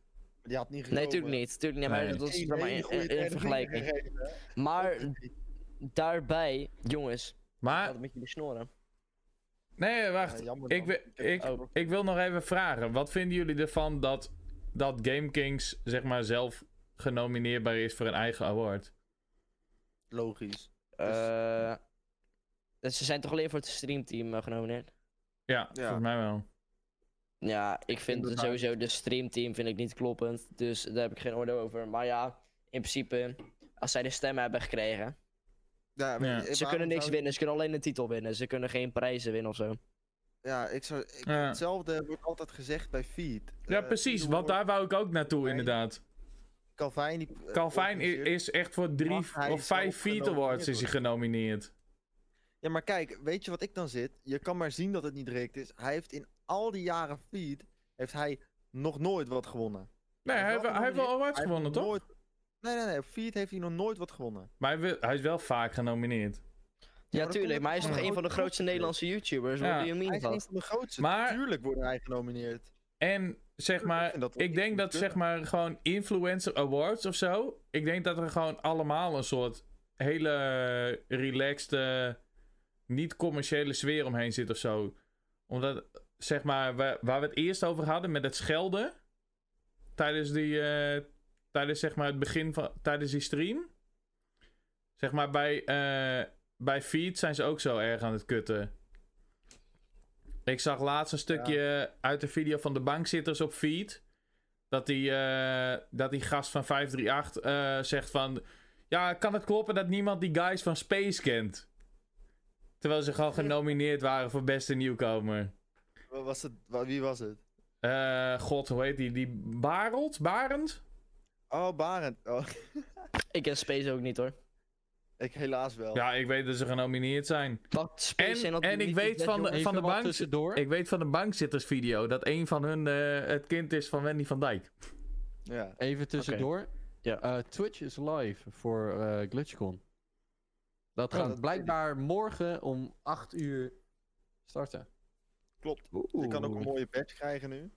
Speaker 4: Die had niet
Speaker 1: Nee,
Speaker 4: gekomen.
Speaker 1: natuurlijk niet. Tuurlijk niet, maar
Speaker 2: Nee.
Speaker 1: dat is maar in, vergelijking. Maar daarbij, jongens, ik
Speaker 2: Maar,
Speaker 1: had het met jullie snoren.
Speaker 2: Nee, wacht.
Speaker 4: Ja,
Speaker 2: Ik, ik,
Speaker 1: Oh.
Speaker 2: ik wil nog even vragen. Wat vinden jullie ervan dat, dat Game Kings zeg maar zelf genomineerbaar is voor een eigen award?
Speaker 4: Logisch.
Speaker 1: Eh, dus ze zijn toch alleen voor het streamteam eh, genomineerd?
Speaker 2: Ja,
Speaker 4: Ja.
Speaker 2: volgens mij wel.
Speaker 1: Ja, ik vind
Speaker 4: Inderdaad.
Speaker 1: sowieso de streamteam vind ik niet kloppend. Dus daar heb ik geen oordeel over. Maar ja, in principe, als zij de stemmen hebben gekregen.
Speaker 4: Ja,
Speaker 1: Ze kunnen niks
Speaker 4: zou-
Speaker 1: winnen, ze kunnen alleen een titel winnen. Ze kunnen geen prijzen winnen of zo.
Speaker 4: Ja, ik zou, ik,
Speaker 2: Ja.
Speaker 4: hetzelfde wordt altijd gezegd bij Feed.
Speaker 2: Ja,
Speaker 4: Eh,
Speaker 2: precies.
Speaker 4: Feed
Speaker 2: Want
Speaker 4: wordt-
Speaker 2: daar wou ik ook naartoe, inderdaad.
Speaker 4: Calvijn, die, eh,
Speaker 2: Calvijn i-
Speaker 4: organiseert-
Speaker 2: is echt voor drie of vijf
Speaker 4: genomineerd
Speaker 2: Awards is hij genomineerd.
Speaker 4: Ja, maar kijk, weet je wat ik dan zit? Je kan maar zien dat het niet direct is. Hij heeft in al die jaren Feed, heeft hij nog nooit wat gewonnen.
Speaker 2: Nee, hij, hij heeft wel awards gewonnen, toch?
Speaker 4: nooit- Nee, nee, nee. Op Feed heeft hij nog nooit wat gewonnen.
Speaker 2: Maar hij, wil- hij is wel vaak genomineerd.
Speaker 1: Ja,
Speaker 4: maar
Speaker 1: tuurlijk, maar hij is
Speaker 4: gewoon
Speaker 1: een van de grootste Nederlandse YouTubers.
Speaker 2: Ja.
Speaker 4: Hij is een van de grootste.
Speaker 2: Maar-
Speaker 4: Tuurlijk wordt hij genomineerd.
Speaker 2: En zeg maar, ik denk dat zeg maar gewoon influencer awards of zo. Ik denk dat er gewoon allemaal een soort hele relaxed, eh, niet commerciële sfeer omheen zit of zo. Omdat zeg maar, waar, waar we het eerst over hadden met het schelden tijdens die, eh, tijdens zeg maar het begin van, tijdens die stream. Zeg maar bij, eh, bij Feed zijn ze ook zo erg aan het kutten. Ik zag laatst een stukje uit de video van de bankzitters op feed. Dat die, eh, dat die gast van 538 eh, zegt van... Ja, kan het kloppen dat niemand die guys van Space kent? Terwijl ze gewoon genomineerd waren voor beste nieuwkomer.
Speaker 4: Wa- Was het, wie was het?
Speaker 2: God, hoe heet die? Die Barend? Barend?
Speaker 4: Oh, Barend. Oh,
Speaker 1: Ik ken Space ook niet hoor.
Speaker 4: ik helaas wel.
Speaker 2: Ja, ik weet dat ze genomineerd zijn.
Speaker 1: Wat Space
Speaker 2: En- en
Speaker 1: niet
Speaker 2: ik weet van de- van
Speaker 3: wat
Speaker 2: bank-
Speaker 3: tussendoor.
Speaker 2: Ik weet van de bankzitters video dat een van hun eh, het kind is van Wendy van Dijk.
Speaker 4: Ja.
Speaker 3: Even tussendoor.
Speaker 1: Ja.
Speaker 3: Eh, Twitch is live voor eh GlitchCon. Dat
Speaker 4: Oh,
Speaker 3: gaat
Speaker 4: dat-
Speaker 3: blijkbaar morgen om 8 uur starten.
Speaker 4: Klopt. Je kan ook een mooie badge krijgen nu.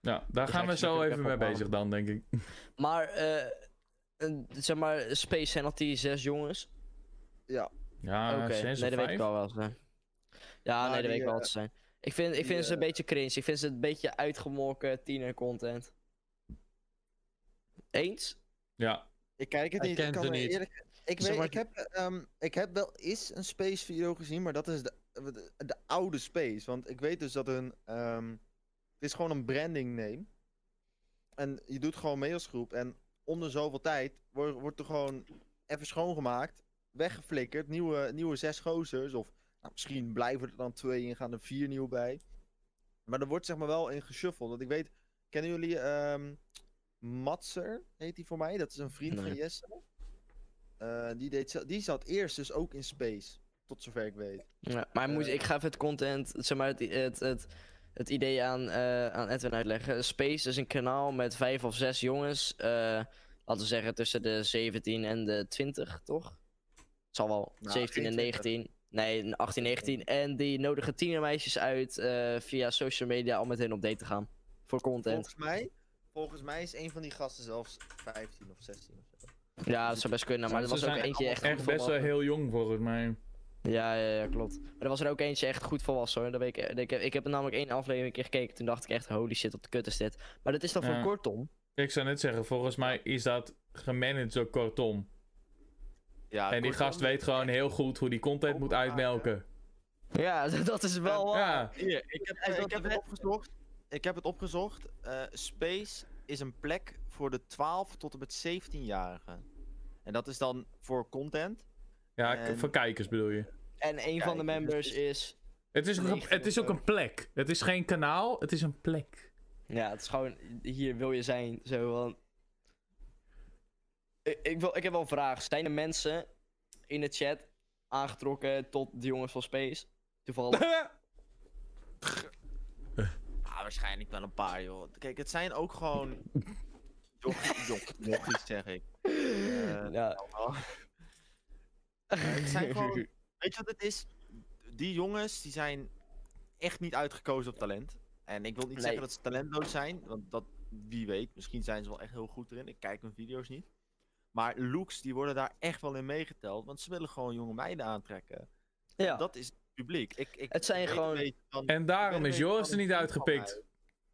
Speaker 2: Ja, daar
Speaker 1: ga
Speaker 2: gaan we zo even mee bezig dan, denk ik.
Speaker 1: Maar, eh, zeg maar, Space zijn dat die zes jongens?
Speaker 4: Ja.
Speaker 2: Ja,
Speaker 1: Oké,
Speaker 2: zes
Speaker 1: nee, dat weet ik wel wel. Zijn. Ja,
Speaker 4: Maar
Speaker 1: nee, dat weet ik wel
Speaker 4: eh,
Speaker 1: wat ze zijn. Ik vind, ik
Speaker 4: die,
Speaker 1: vind ze een
Speaker 4: eh,
Speaker 1: beetje cringe. Ik vind ze een beetje uitgemolken tiener content. Eens?
Speaker 2: Ja,
Speaker 4: Ik kijk het niet. ik kan
Speaker 3: niet.
Speaker 4: Eerlijk, ik,
Speaker 1: Zeg
Speaker 4: weet,
Speaker 1: maar-
Speaker 4: ik, heb, ehm, ik heb wel eens een Space video gezien, maar dat is de, de, de oude Space. Want ik weet dus dat een. ehm, het is gewoon een branding name. En je doet gewoon mee als groep. En om de zoveel tijd wordt, wordt er gewoon even schoongemaakt, weggeflikkerd. Nieuwe, nieuwe zes gozers. Of nou, misschien blijven er dan twee en gaan er vier nieuw bij. Maar er wordt zeg maar wel in geshuffeld. Want ik weet, kennen jullie ehm Matser, heet hij voor mij? Dat is een vriend van. Jesse. Eh, die, deed, die zat eerst dus ook in Space. Tot zover ik weet.
Speaker 1: Ja, maar moet,
Speaker 4: Eh.
Speaker 1: ik ga even het content, zeg maar, het, het, het, het idee aan, eh, aan Edwin uitleggen. Space is een kanaal met vijf of zes jongens. eh, laten we zeggen tussen de 17 en de 20, toch? Het zal wel
Speaker 4: Nou,
Speaker 1: 17 en
Speaker 4: geen 20.
Speaker 1: 19. Nee, 18, 19. En die nodigen tienermeisjes uit eh, via social media om met hen op date te gaan. Voor content.
Speaker 4: Volgens mij, volgens mij is een van die gasten zelfs 15 of 16 of zo.
Speaker 1: Ja, dat zou best kunnen. Maar er was ook eentje echt,
Speaker 2: Echt best wel heel jong volgens mij.
Speaker 1: Ja, ja, ja, klopt. Maar er was er ook eentje echt goed volwassen hoor. Dat weet ik, ik, heb, ik heb er namelijk één aflevering een keer gekeken. Toen dacht ik echt, holy shit, wat de kut is dit. Maar dat is dan
Speaker 2: Ja.
Speaker 1: voor kortom.
Speaker 2: Ik zou net zeggen, volgens mij is dat gemanaged door Kortom.
Speaker 4: Ja,
Speaker 2: en die gast weet gewoon heel goed hoe die content moet uitmelken.
Speaker 1: Ja, dat is wel waar.
Speaker 2: Ja,
Speaker 4: Hier, ik heb, ik heb het opgezocht. Ik heb het opgezocht. Eh, Space is een plek voor de 12 tot en met 17-jarigen. En dat is dan voor content.
Speaker 2: Ja
Speaker 4: En-
Speaker 2: voor kijkers bedoel je.
Speaker 1: En een van de
Speaker 4: dus
Speaker 1: members
Speaker 4: het
Speaker 1: is...
Speaker 2: Het is, ook een,
Speaker 1: 19
Speaker 2: het is ook een plek. Het is geen kanaal, het is een plek.
Speaker 1: Ja, het is gewoon, hier wil je zijn. Zo van... Ik, ik, wil, ik heb wel een vraag. Zijn er mensen in de chat aangetrokken tot de jongens van Space? Toevallig.
Speaker 4: Ah, waarschijnlijk wel een paar, joh. Kijk, het zijn ook gewoon... Jochies, joch- jochies, zeg ik. Eh,
Speaker 1: ja.
Speaker 4: het zijn gewoon... Weet je wat het is? Die jongens, die zijn echt niet uitgekozen op talent. En ik wil niet
Speaker 1: Nee.
Speaker 4: zeggen dat ze talentloos zijn, want dat, wie weet, misschien zijn ze wel echt heel goed erin. Ik kijk hun video's niet. Maar looks, die worden daar echt wel in meegeteld, want ze willen gewoon jonge meiden aantrekken.
Speaker 1: ja.
Speaker 4: Dat is het publiek. Ik, ik,
Speaker 1: Het zijn
Speaker 4: weet
Speaker 1: gewoon-
Speaker 2: En daarom
Speaker 4: weet
Speaker 2: is Joris er niet uitgepikt.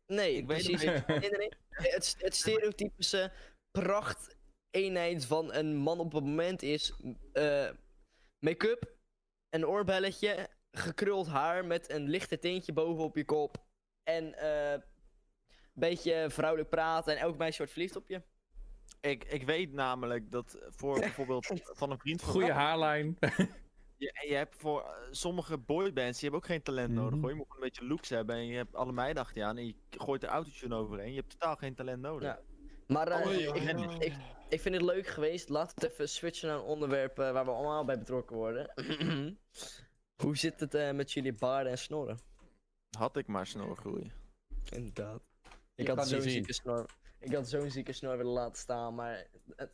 Speaker 1: Nee,
Speaker 4: Ik weet
Speaker 1: precies. Nee, nee, nee. Het, het stereotypische prachteenheid van een man op het moment is eh, make-up, een oorbelletje, gekruld haar met een lichte tintje bovenop je kop en eh, een beetje vrouwelijk praten en elk meisje wordt verliefd op je.
Speaker 4: Ik, ik weet namelijk dat voor bijvoorbeeld van een vriend van
Speaker 2: Goeie
Speaker 4: mij,
Speaker 2: haarlijn.
Speaker 4: Je, je hebt voor eh, sommige boybands, die hebben ook geen talent nodig
Speaker 2: Mhm.
Speaker 4: hoor. Je moet gewoon een beetje looks hebben en je hebt alle meiden achter je aan en je gooit er autotune overheen. Je hebt totaal geen talent nodig.
Speaker 1: Ja. Maar
Speaker 4: Alle
Speaker 1: ik, ik, ik vind het leuk geweest. Laten we even switchen naar een onderwerp eh, waar we allemaal bij betrokken worden. Hoe zit het eh, met jullie baarden en snorren?
Speaker 4: Had ik maar snorgroei.
Speaker 1: Inderdaad. Ik had zo'n zieke snor. Ik had zo'n zieke snor willen laten staan, maar het...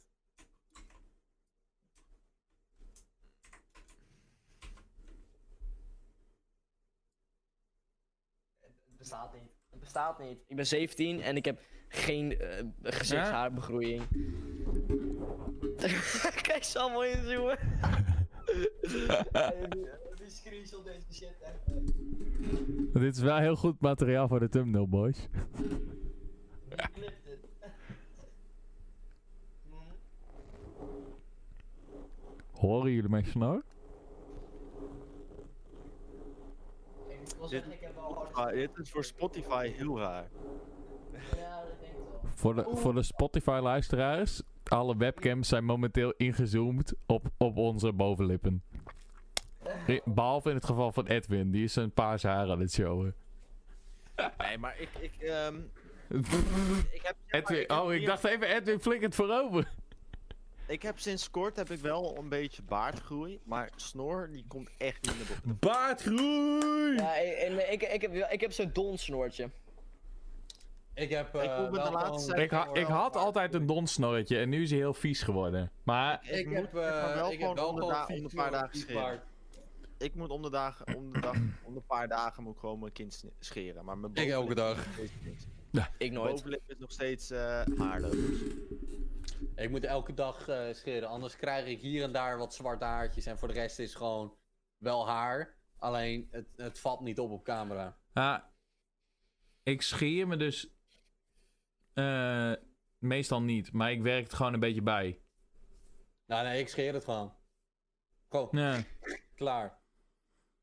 Speaker 1: Het bestaat niet. Het bestaat niet. Ik ben 17 en ik heb geen eh, gezichtshaarbegroeiing. Kijk, ze allemaal inzoomen. Die screenshot deze shit echt.
Speaker 2: Dit is wel heel goed materiaal voor de thumbnail, boys. Horen jullie mijn snor?
Speaker 1: Ik zeggen, heb hard.
Speaker 4: Ah, dit is voor Spotify heel raar.
Speaker 1: Ja, dat denk ik wel.
Speaker 2: Voor de, voor de Spotify-luisteraars, alle webcams zijn momenteel ingezoomd op, op onze bovenlippen. Behalve in het geval van Edwin, die is zijn paarse haar aan het showen.
Speaker 4: Nee, maar ik, ik, ehm, ik heb, zeg maar,
Speaker 2: Edwin,
Speaker 4: heb
Speaker 2: oh, ik dacht even, Edwin flikkert voorover.
Speaker 4: Ik heb sinds kort heb ik wel een beetje baardgroei, maar snor die komt echt niet naar boven.
Speaker 2: Baardgroei!
Speaker 1: Ja, en, ik, ik, heb, ik heb zo'n donsnoortje.
Speaker 3: Ik heb.
Speaker 4: Ik
Speaker 3: eh,
Speaker 4: de laatste
Speaker 2: Ik, ha- ik had altijd een donsnorretje en nu is hij heel vies geworden. Maar
Speaker 4: Ik,
Speaker 3: Ik
Speaker 4: moet
Speaker 3: heb,
Speaker 4: maar
Speaker 3: eh,
Speaker 4: wel
Speaker 3: ik heb wel
Speaker 4: om de,
Speaker 3: gewoon
Speaker 4: da- om
Speaker 3: vies
Speaker 4: de paar dagen scheren. Ik moet om de, dagen, om, de dag, om de paar dagen moet ik gewoon mijn kind scheren. Maar mijn
Speaker 3: Ik elke dag.
Speaker 4: niks.
Speaker 1: Ik nooit.
Speaker 4: bovenlip is nog steeds eh haarloos.
Speaker 3: Ik moet elke dag eh, scheren, anders krijg ik hier en daar wat zwarte haartjes. En voor de rest is gewoon wel haar. Alleen het, het valt niet op op camera.
Speaker 2: Ja, ik scheer me dus eh, meestal niet, maar ik werk er gewoon een beetje bij.
Speaker 3: Nou nee, ik scheer het gewoon. Gewoon,
Speaker 2: Ja.
Speaker 3: klaar.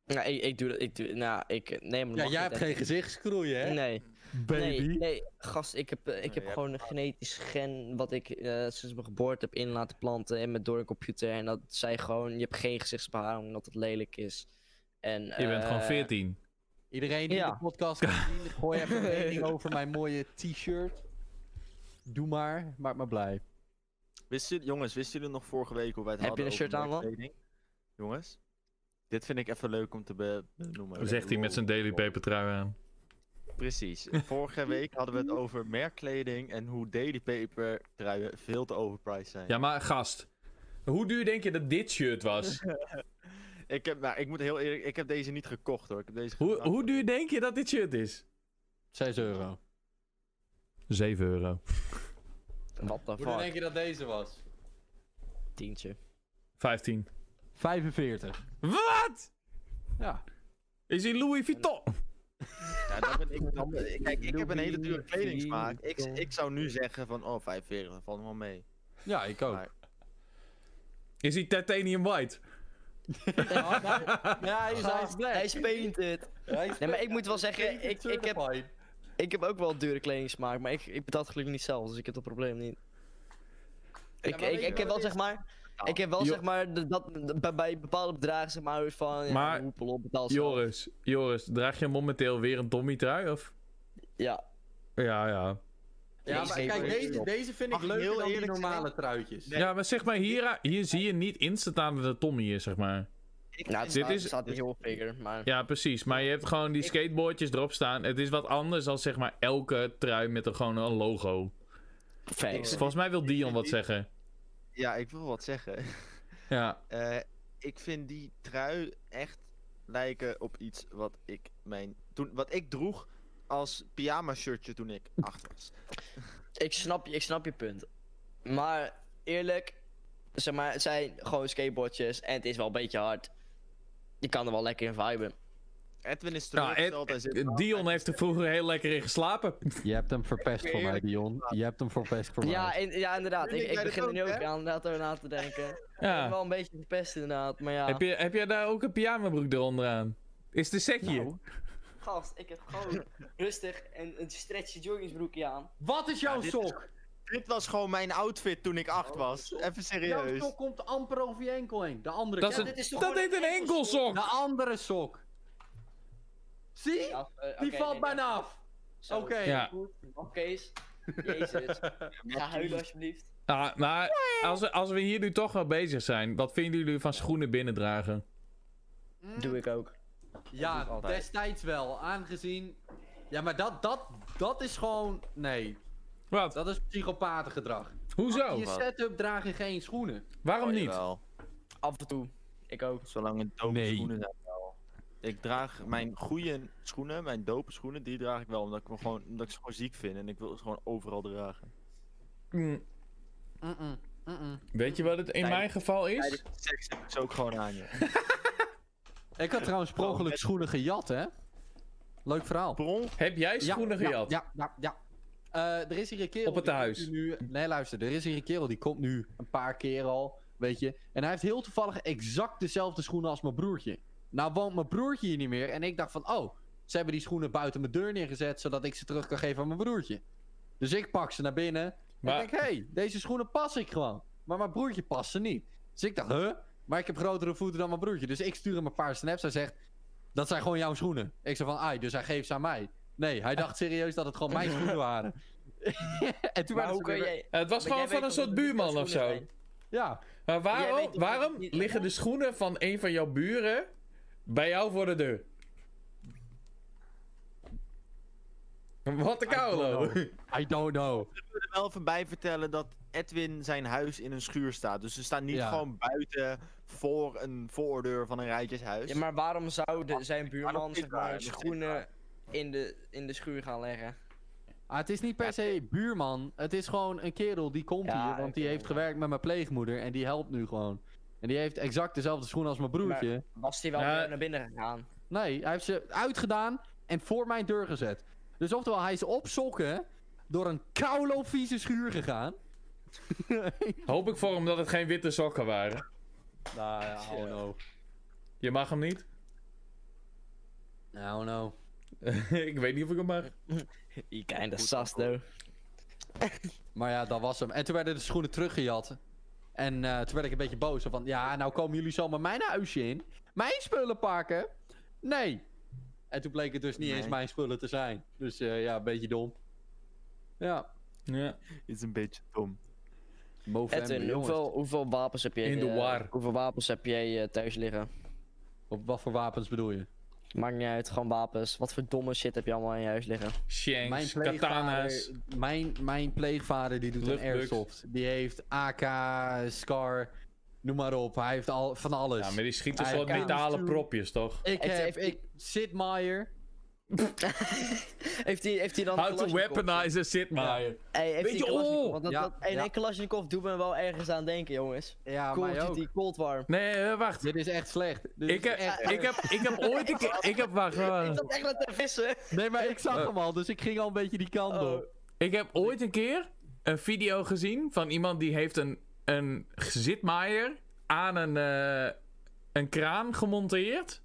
Speaker 1: Nou, ik, ik doe dat. Ik doe, nou, ik. Nee, maar dat
Speaker 3: Ja, jij hebt geen gezichtsgroeien, hè?
Speaker 1: Nee.
Speaker 3: Baby.
Speaker 1: Nee, nee, gast, ik heb, eh, ik heb gewoon een genetisch gen wat ik eh, sinds mijn geboorte heb in laten planten en met door een computer. En dat zei gewoon, je hebt geen gezichtsbeharing omdat het lelijk is. En,
Speaker 2: Je bent gewoon
Speaker 1: eh,
Speaker 2: 14.
Speaker 3: Iedereen die
Speaker 1: Ja.
Speaker 3: de podcast kan zien, gooi even een mening over mijn mooie t-shirt. Doe maar, maak me blij.
Speaker 4: Wisten jongens, wisten jullie nog vorige week hoe wij het
Speaker 1: Heb je
Speaker 4: hadden
Speaker 1: een shirt
Speaker 4: over
Speaker 1: aan, man?
Speaker 4: Jongens, dit vind ik even leuk om te be- benoemen.
Speaker 2: Zegt hij met zijn Daily Paper trui aan.
Speaker 4: Precies. Vorige week hadden we het over merkkleding en hoe Daily Paper truien veel te overpriced zijn.
Speaker 2: Ja, maar gast. Hoe duur denk je dat dit shirt was?
Speaker 4: Ik, heb, nou, ik moet heel eerlijk, ik heb deze niet gekocht hoor. Ik heb deze
Speaker 2: hoe, hoe duur denk je dat dit shirt is?
Speaker 3: 6 euro.
Speaker 2: 7 euro.
Speaker 1: What the
Speaker 3: Hoe denk
Speaker 1: fuck?
Speaker 3: je dat deze was?
Speaker 1: Tientje.
Speaker 2: 15.
Speaker 3: 45.
Speaker 2: Wat?
Speaker 3: Ja.
Speaker 2: Is hij Louis Vuitton?
Speaker 4: Ja, dat ben ik dan, kijk, ik heb een hele dure kledingsmaak. Ik, ik zou nu zeggen van, oh 45, dat valt wel mee.
Speaker 3: Ja, ik ook.
Speaker 4: Maar-
Speaker 2: Is hij titanium white?
Speaker 3: Ja, nee, ja, hij is, hij is black.
Speaker 1: Hij is painted.
Speaker 3: Hij is
Speaker 1: Nee, maar ik moet wel zeggen, ik- ik heb-. Ik heb ook wel dure kledingsmaak, maar ik, ik betaal het gelukkig niet zelf, dus ik heb dat probleem niet. Ik, ik, ik heb wel zeg maar, ik heb wel
Speaker 2: Jo-
Speaker 1: zeg maar, dat, bij, bij bepaalde bedragen zeg maar van, ja,
Speaker 2: Maar-
Speaker 1: op, betaal zelf.
Speaker 2: Joris, Joris, draag je momenteel weer een Tommy trui? Of?
Speaker 1: Ja,
Speaker 2: Ja, ja.
Speaker 3: Ja, maar
Speaker 1: Deze
Speaker 3: kijk, deze, deze vind ik
Speaker 4: heel
Speaker 3: dan die normale truitjes.
Speaker 4: Nee.
Speaker 2: Ja, maar zeg maar, hier, hier zie je niet instant aan dat het Tommy is, zeg maar.
Speaker 1: Nou, het
Speaker 2: Dit
Speaker 1: staat,
Speaker 2: is-
Speaker 1: staat niet heel figure, maar...
Speaker 2: Ja, precies. Maar je hebt gewoon die skateboardjes erop staan. Het is wat anders dan zeg maar elke trui met er gewoon een logo.
Speaker 1: Facts.
Speaker 2: Volgens mij wil Dion wat zeggen.
Speaker 4: Ja, ik wil wat zeggen.
Speaker 2: Ja.
Speaker 4: Eh, ik vind die trui echt lijken op iets wat ik mijn toen wat ik droeg als pyjama shirtje toen ik acht was.
Speaker 1: Ik snap, je- ik snap je punt. Maar eerlijk, zeg maar, het zijn gewoon skateboardjes en het is wel een beetje hard. Je kan er wel lekker in viben.
Speaker 4: Edwin is
Speaker 2: Nou,
Speaker 4: teleurgesteld. hij zit
Speaker 2: Ed- Dion heeft er vroeger heel lekker in geslapen.
Speaker 3: Je hebt hem verpest voor mij. Dion. Je hebt hem verpest voor
Speaker 1: Ja,
Speaker 3: mij.
Speaker 1: in- ja inderdaad. Ik,
Speaker 4: ik
Speaker 1: begin er nu
Speaker 4: ook,
Speaker 1: aan na te denken. Ik ben wel een beetje verpest inderdaad, maar ja.
Speaker 2: Heb, je, heb jij daar ook een pyjamabroek eronder aan? Is een setje?
Speaker 1: Nou, gast, ik heb gewoon rustig een, een stretchy joggingsbroekje aan.
Speaker 3: Wat is jouw
Speaker 4: Ja, dit is-
Speaker 3: sok?
Speaker 4: Dit was gewoon mijn outfit toen ik acht
Speaker 1: Oh,
Speaker 4: was.
Speaker 1: sok.
Speaker 4: Even
Speaker 3: Jouw
Speaker 4: serieus.
Speaker 3: sok komt amper over je enkel heen. De andere
Speaker 2: Dat is
Speaker 3: kant.
Speaker 1: dit is toch
Speaker 2: Dat heet een
Speaker 1: een
Speaker 2: enkelsok!
Speaker 3: De andere sok. Zie?
Speaker 1: Ja, eh,
Speaker 3: Die valt
Speaker 1: nee,
Speaker 3: bijna
Speaker 1: nee.
Speaker 3: af. Oké.
Speaker 2: Ja.
Speaker 1: Goed, Mag Kees. Jezus. Ga huilen alsjeblieft.
Speaker 2: Ah, maar als we, als we hier nu toch wel bezig zijn, wat vinden jullie van schoenen binnendragen?
Speaker 1: Doe ik ook.
Speaker 3: Ja,
Speaker 4: altijd.
Speaker 3: destijds wel. Aangezien... Ja, maar dat, dat, dat is gewoon... Nee,
Speaker 2: Wat?
Speaker 3: dat is psychopatengedrag.
Speaker 2: Hoezo?
Speaker 3: In je setup draag je geen schoenen.
Speaker 2: Waarom
Speaker 4: Oh,
Speaker 2: niet?
Speaker 4: jawel.
Speaker 1: Af en toe. Ik ook.
Speaker 4: Zolang het dope
Speaker 3: Nee.
Speaker 4: schoenen zijn wel. Ik draag mijn goede schoenen, mijn dope schoenen, die draag ik wel omdat ik, me gewoon, omdat ik ze gewoon ziek vind. En ik wil ze gewoon overal dragen.
Speaker 3: Mm-mm.
Speaker 2: Weet je wat het in mijn geval is?
Speaker 4: Tijdens seks heb ik ze ook gewoon aan je.
Speaker 3: Ik had trouwens per ongeluk schoenen gejat, hè? Leuk verhaal.
Speaker 4: Bron,
Speaker 2: Heb jij schoenen
Speaker 3: ja,
Speaker 2: gejat?
Speaker 3: Ja, ja, ja. Eh, er is hier een kerel...
Speaker 2: Op het tehuis.
Speaker 3: Nu, nee, luister. Er is hier een kerel die komt nu een paar keer al, weet je. En hij heeft heel toevallig exact dezelfde schoenen als mijn broertje. Nou woont mijn broertje hier niet meer. En ik dacht van, oh, ze hebben die schoenen buiten mijn deur neergezet... zodat ik ze terug kan geven aan mijn broertje. Dus ik pak ze naar binnen.
Speaker 2: Maar-
Speaker 3: En ik denk, hé, hey, deze schoenen pas ik gewoon. Maar mijn broertje past ze niet. Dus ik dacht, huh? Maar ik heb grotere voeten dan mijn broertje. Dus ik stuur hem een paar snaps. Hij zegt, dat zijn gewoon jouw schoenen. Ik zei van, ai, dus hij geeft ze aan mij. Nee, hij dacht serieus dat het gewoon mijn schoenen waren. en toen
Speaker 1: Maar
Speaker 3: waren
Speaker 1: hoe jij...
Speaker 2: Eh, Het was gewoon van een soort buurman of zo.
Speaker 1: zijn?
Speaker 3: Ja,
Speaker 2: Maar waarom, waarom liggen de schoenen van een van jouw buren bij jou voor de deur? Wat de koulo.
Speaker 3: I don't know.
Speaker 4: ik wil er wel even bij vertellen dat Edwin zijn huis in een schuur staat. Dus ze staan niet
Speaker 3: Ja.
Speaker 4: gewoon buiten voor een voordeur van een rijtjeshuis.
Speaker 1: Ja, maar waarom zou de, zijn buurman zeg maar,
Speaker 4: niet
Speaker 1: schoenen. In de, in de schuur gaan leggen?
Speaker 3: Ah, het is niet per se buurman. Het is gewoon een kerel die komt
Speaker 1: Ja,
Speaker 3: hier. Want die heeft
Speaker 1: ja.
Speaker 3: gewerkt met mijn pleegmoeder. En die helpt nu gewoon. En die heeft exact dezelfde schoenen als mijn broertje.
Speaker 1: Was hij wel
Speaker 2: Ja.
Speaker 1: naar binnen gegaan?
Speaker 3: Nee, hij heeft ze uitgedaan en voor mijn deur gezet. Dus oftewel, hij is op sokken door een koulo vieze schuur gegaan.
Speaker 2: Hoop ik voor hem dat het geen witte sokken waren.
Speaker 3: Nou ja, oh no.
Speaker 2: Je mag hem niet?
Speaker 3: Oh no.
Speaker 2: ik weet niet of ik hem mag.
Speaker 1: Je kinda
Speaker 4: antwoord.
Speaker 1: though.
Speaker 3: Maar ja, dat was hem. En toen werden de schoenen teruggejat. En eh, toen werd ik een beetje boos. Van, ja, nou komen jullie zomaar mijn huisje in. Mijn spullen pakken? Nee. En toen bleek het dus niet eens mijn spullen te zijn. Dus eh, ja, een beetje dom. Ja.
Speaker 2: Ja.
Speaker 4: Is een beetje dom.
Speaker 1: Edwin, hoeveel, hoeveel wapens heb je
Speaker 2: In de
Speaker 1: eh,
Speaker 2: war.
Speaker 1: Hoeveel wapens heb jij thuis liggen?
Speaker 3: Op wat voor wapens bedoel je?
Speaker 1: Maakt niet uit, gewoon wapens. Wat voor domme shit heb je allemaal in je huis liggen?
Speaker 2: Shanks,
Speaker 3: Mijn
Speaker 2: katana's.
Speaker 3: pleegvader, mijn, mijn pleegvader die doet een
Speaker 2: Luchtbugs.
Speaker 3: airsoft. Die heeft AK, Scar, noem maar op. Hij heeft al, van alles.
Speaker 2: Ja, maar die schieten
Speaker 3: Hij
Speaker 2: soort
Speaker 3: kan
Speaker 2: metalen propjes, toch?
Speaker 3: Ik heb, ik, Sid Meier.
Speaker 1: heeft hij heeft hij dan
Speaker 2: How to weaponize a Sid Meier.
Speaker 1: Hey, heeft
Speaker 2: Weet je- oh!
Speaker 1: Want dat,
Speaker 3: Ja,
Speaker 1: dat,
Speaker 3: ja.
Speaker 1: Kalashnikov doet me wel ergens aan denken, jongens.
Speaker 3: Ja, ook.
Speaker 1: Duty Cold War.
Speaker 2: Nee, eh, wacht.
Speaker 3: Dit is echt slecht. Dit
Speaker 2: Ik
Speaker 3: is
Speaker 2: heb,
Speaker 3: echt-
Speaker 2: ik, heb, ik heb ooit een keer... Ik heb, wacht, wacht.
Speaker 1: Ik zat echt net te vissen.
Speaker 3: Nee, maar ik zag
Speaker 2: Eh.
Speaker 3: hem al, dus ik ging al een beetje die kant
Speaker 1: Oh.
Speaker 3: op.
Speaker 2: Ik heb ooit een keer een video gezien van iemand die heeft een, een zitmaaier aan een, eh, een kraan gemonteerd.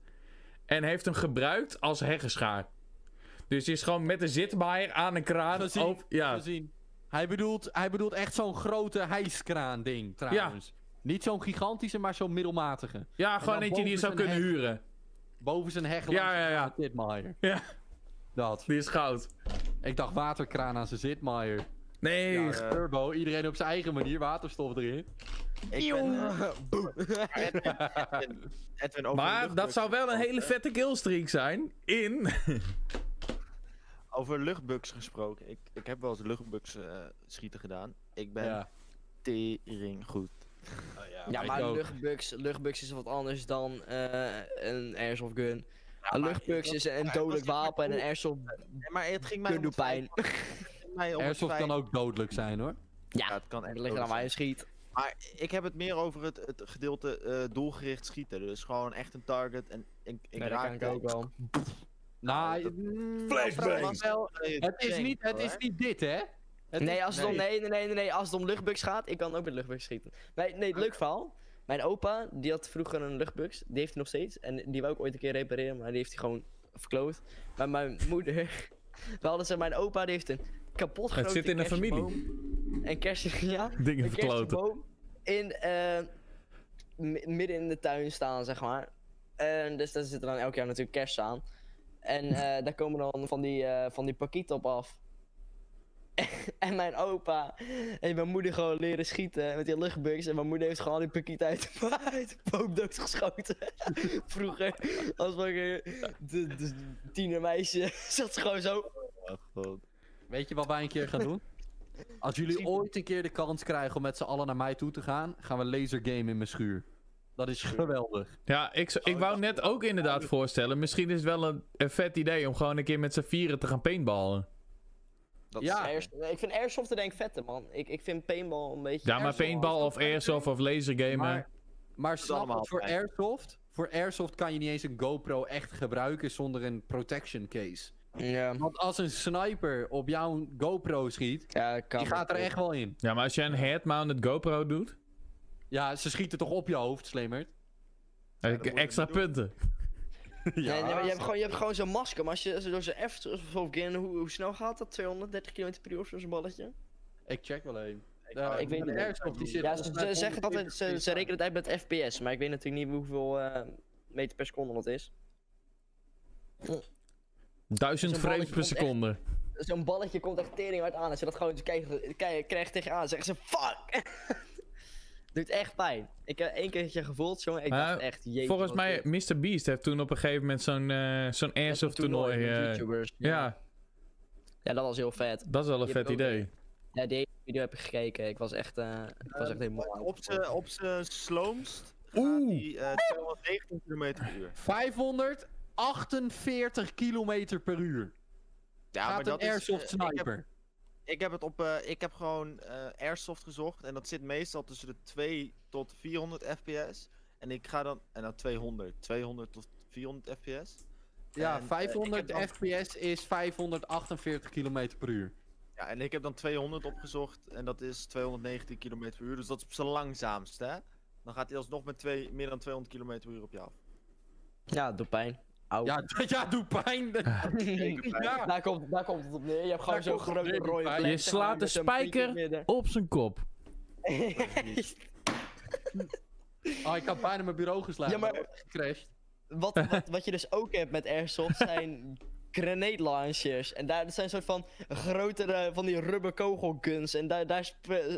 Speaker 2: En heeft hem gebruikt als heggenschaar. Dus die is gewoon met een zitmaaier aan een kraan.
Speaker 3: Gezien,
Speaker 2: op- ja.
Speaker 3: gezien. Hij bedoelt, hij bedoelt echt zo'n grote hijskraan ding, trouwens. Niet zo'n gigantische, maar zo'n middelmatige.
Speaker 2: ja, gewoon eentje die je zou kunnen huren.
Speaker 3: Boven zijn heg
Speaker 2: Ja, ja, ja.
Speaker 3: langs Zitmaier.
Speaker 2: Ja,
Speaker 3: Dat.
Speaker 2: die is goud.
Speaker 3: Ik dacht waterkraan aan zijn Zitmaier.
Speaker 2: Nee,
Speaker 4: Ja,
Speaker 3: Turbo, iedereen op zijn eigen manier, waterstof erin.
Speaker 4: Ik ben... eh. Edwin, Edwin,
Speaker 2: maar dat zou wel een hele vette killstreak zijn. In.
Speaker 4: Over luchtbugs gesproken. Ik, ik heb wel eens luchtbugs eh, schieten gedaan. Ik ben
Speaker 3: Ja.
Speaker 4: tering goed.
Speaker 1: Ja,
Speaker 3: ik
Speaker 1: maar luchtbugs, luchtbugs is wat anders dan eh, een airsoft gun. Een
Speaker 4: maar
Speaker 1: luchtbugs is een dodelijk wapen en een airsoft
Speaker 4: Nee, maar het ging mij
Speaker 1: gun
Speaker 4: om
Speaker 1: doet pijn.
Speaker 4: mij
Speaker 3: Airsoft kan ook dodelijk zijn hoor.
Speaker 4: Ja,
Speaker 1: Ja,
Speaker 4: het kan echt
Speaker 1: er aan
Speaker 4: zijn.
Speaker 1: een schiet.
Speaker 4: Maar ik heb het meer over het, het gedeelte eh, doelgericht schieten. Dus gewoon echt een target en ik, ik
Speaker 1: Ja, dat
Speaker 4: raak
Speaker 1: kan ik ook wel.
Speaker 3: Nou,
Speaker 4: dat-
Speaker 3: mm,
Speaker 2: Flashbang.
Speaker 3: Het is, niet, het is niet dit, hè? Het
Speaker 1: Nee,
Speaker 3: is-
Speaker 1: als het om, nee, nee, nee, als het om luchtbugs gaat, ik kan ook met luchtbugs schieten. Nee, nee, leuk verhaal. Mijn opa, die had vroeger een luchtbugs, die heeft hij nog steeds. En die wou ik ooit een keer repareren, maar die heeft hij gewoon verkloot. Maar mijn moeder, we hadden ze, mijn opa, die heeft een kapot
Speaker 2: Het zit in de familie.
Speaker 1: Een kerst, ja,
Speaker 2: Dingen verkloten.
Speaker 1: in, eh, mi- midden in de tuin staan, zeg maar. En dus daar zitten dan elk jaar natuurlijk kerst aan. En eh, daar komen dan van die, eh van die pakieten op af. en mijn opa en mijn moeder gewoon leren schieten met die luchtbugs. En mijn moeder heeft gewoon die pakiet uit, uit de boom doodgeschoten. Vroeger, als ik de, de tienermeisje, zat ze gewoon zo.
Speaker 4: Oh, God.
Speaker 3: Weet je wat wij een keer gaan doen? Als jullie ooit een keer de kans krijgen om met z'n allen naar mij toe te gaan, gaan we lasergame in mijn schuur. Dat is geweldig.
Speaker 2: Ja, ik, z- ik wou net ook inderdaad voorstellen. Misschien is het wel een, een vet idee om gewoon een keer met z'n vieren te gaan paintballen.
Speaker 4: Dat
Speaker 3: Ja.
Speaker 4: is-
Speaker 1: ik vind airsoft denk ik vetter, man. Ik, ik vind paintball een beetje.
Speaker 2: Ja, maar paintball of airsoft of lasergamen.
Speaker 3: Maar, maar snap dat voor airsoft, voor airsoft kan je niet eens een GoPro echt gebruiken zonder een protection case.
Speaker 1: Ja,
Speaker 3: Want als een sniper op jouw GoPro schiet,
Speaker 1: ja kan
Speaker 3: die gaat er echt wel in.
Speaker 2: Ja, maar als je een head-mounted GoPro doet,
Speaker 3: Ja, ze schieten toch op je hoofd,
Speaker 4: je
Speaker 2: extra punten.
Speaker 1: Nee, nee, maar je hebt gewoon, je hebt gewoon zo'n masker. Maar als je, als je door zo'n F of hoe, hoe snel gaat dat? 230 km per uur zo'n balletje?
Speaker 3: Ik check wel even.
Speaker 4: Ik,
Speaker 3: Ja,
Speaker 1: weet niet.
Speaker 3: airsoft die zit
Speaker 1: Ja, ze, ze zeggen dat het,
Speaker 3: 140
Speaker 1: ze, ze rekenen het uit met FPS. Maar ik weet natuurlijk niet hoeveel eh, meter per seconde dat is.
Speaker 2: 1000
Speaker 1: Zo'n
Speaker 2: frames per seconde.
Speaker 1: Zo'n balletje komt echt tering hard aan. Als je dat gewoon krijgt, krijgt, krijgt tegenaan, zeggen ze fuck! Doet echt pijn. Ik heb één keertje gevoeld, jongen. Ik
Speaker 2: Maar
Speaker 1: dacht echt, jeetje.
Speaker 2: Volgens
Speaker 1: wat
Speaker 2: mij,
Speaker 1: dit.
Speaker 2: Mr. Beast heeft toen op een gegeven moment zo'n eh, zo'n airsoft toernooi. eh,
Speaker 1: YouTubers.
Speaker 2: ja,
Speaker 1: Ja, dat was heel vet.
Speaker 2: dat is wel een
Speaker 1: Die
Speaker 2: vet
Speaker 1: ook
Speaker 2: idee.
Speaker 1: Ja, die video heb ik gekeken. Ik was echt, eh, ik was echt helemaal...
Speaker 4: Op z'n sloomst gaat
Speaker 2: Oeh.
Speaker 4: die 219 km per uur.
Speaker 3: 548 kilometer per uur.
Speaker 4: Ja,
Speaker 3: Gaat een
Speaker 4: is,
Speaker 3: airsoft
Speaker 4: ik heb-
Speaker 3: sniper.
Speaker 4: Ik heb het op, eh, ik heb gewoon eh, airsoft gezocht en dat zit meestal tussen de 2 tot 400 fps. En ik ga dan, en dan 200, 200 tot 400 fps.
Speaker 3: Ja,
Speaker 4: En, eh,
Speaker 3: 500
Speaker 4: ik heb dan-
Speaker 3: fps is 548 kilometer per uur.
Speaker 4: Ja, en ik heb dan 200 opgezocht en dat is 219 km per uur. Dus dat is op zijn langzaamst, hè? Dan gaat hij alsnog met twee, meer dan 200 km per uur op je af.
Speaker 1: Ja, doet pijn. Au.
Speaker 3: Ja, ja, doe pijn. ja.
Speaker 1: Daar, komt, daar komt het op neer. Je hebt gewoon zo'n grote rode plek,
Speaker 2: Je slaat de
Speaker 1: zo'n
Speaker 2: spijker op zijn kop.
Speaker 3: Oh, ik had bijna mijn bureau geslagen.
Speaker 1: Ja, maar-
Speaker 3: gecrashed.
Speaker 1: wat, wat, wat je dus ook hebt met Airsoft zijn grenade launchers. En daar dat zijn soort van grotere van die rubber kogelguns. En daar, daar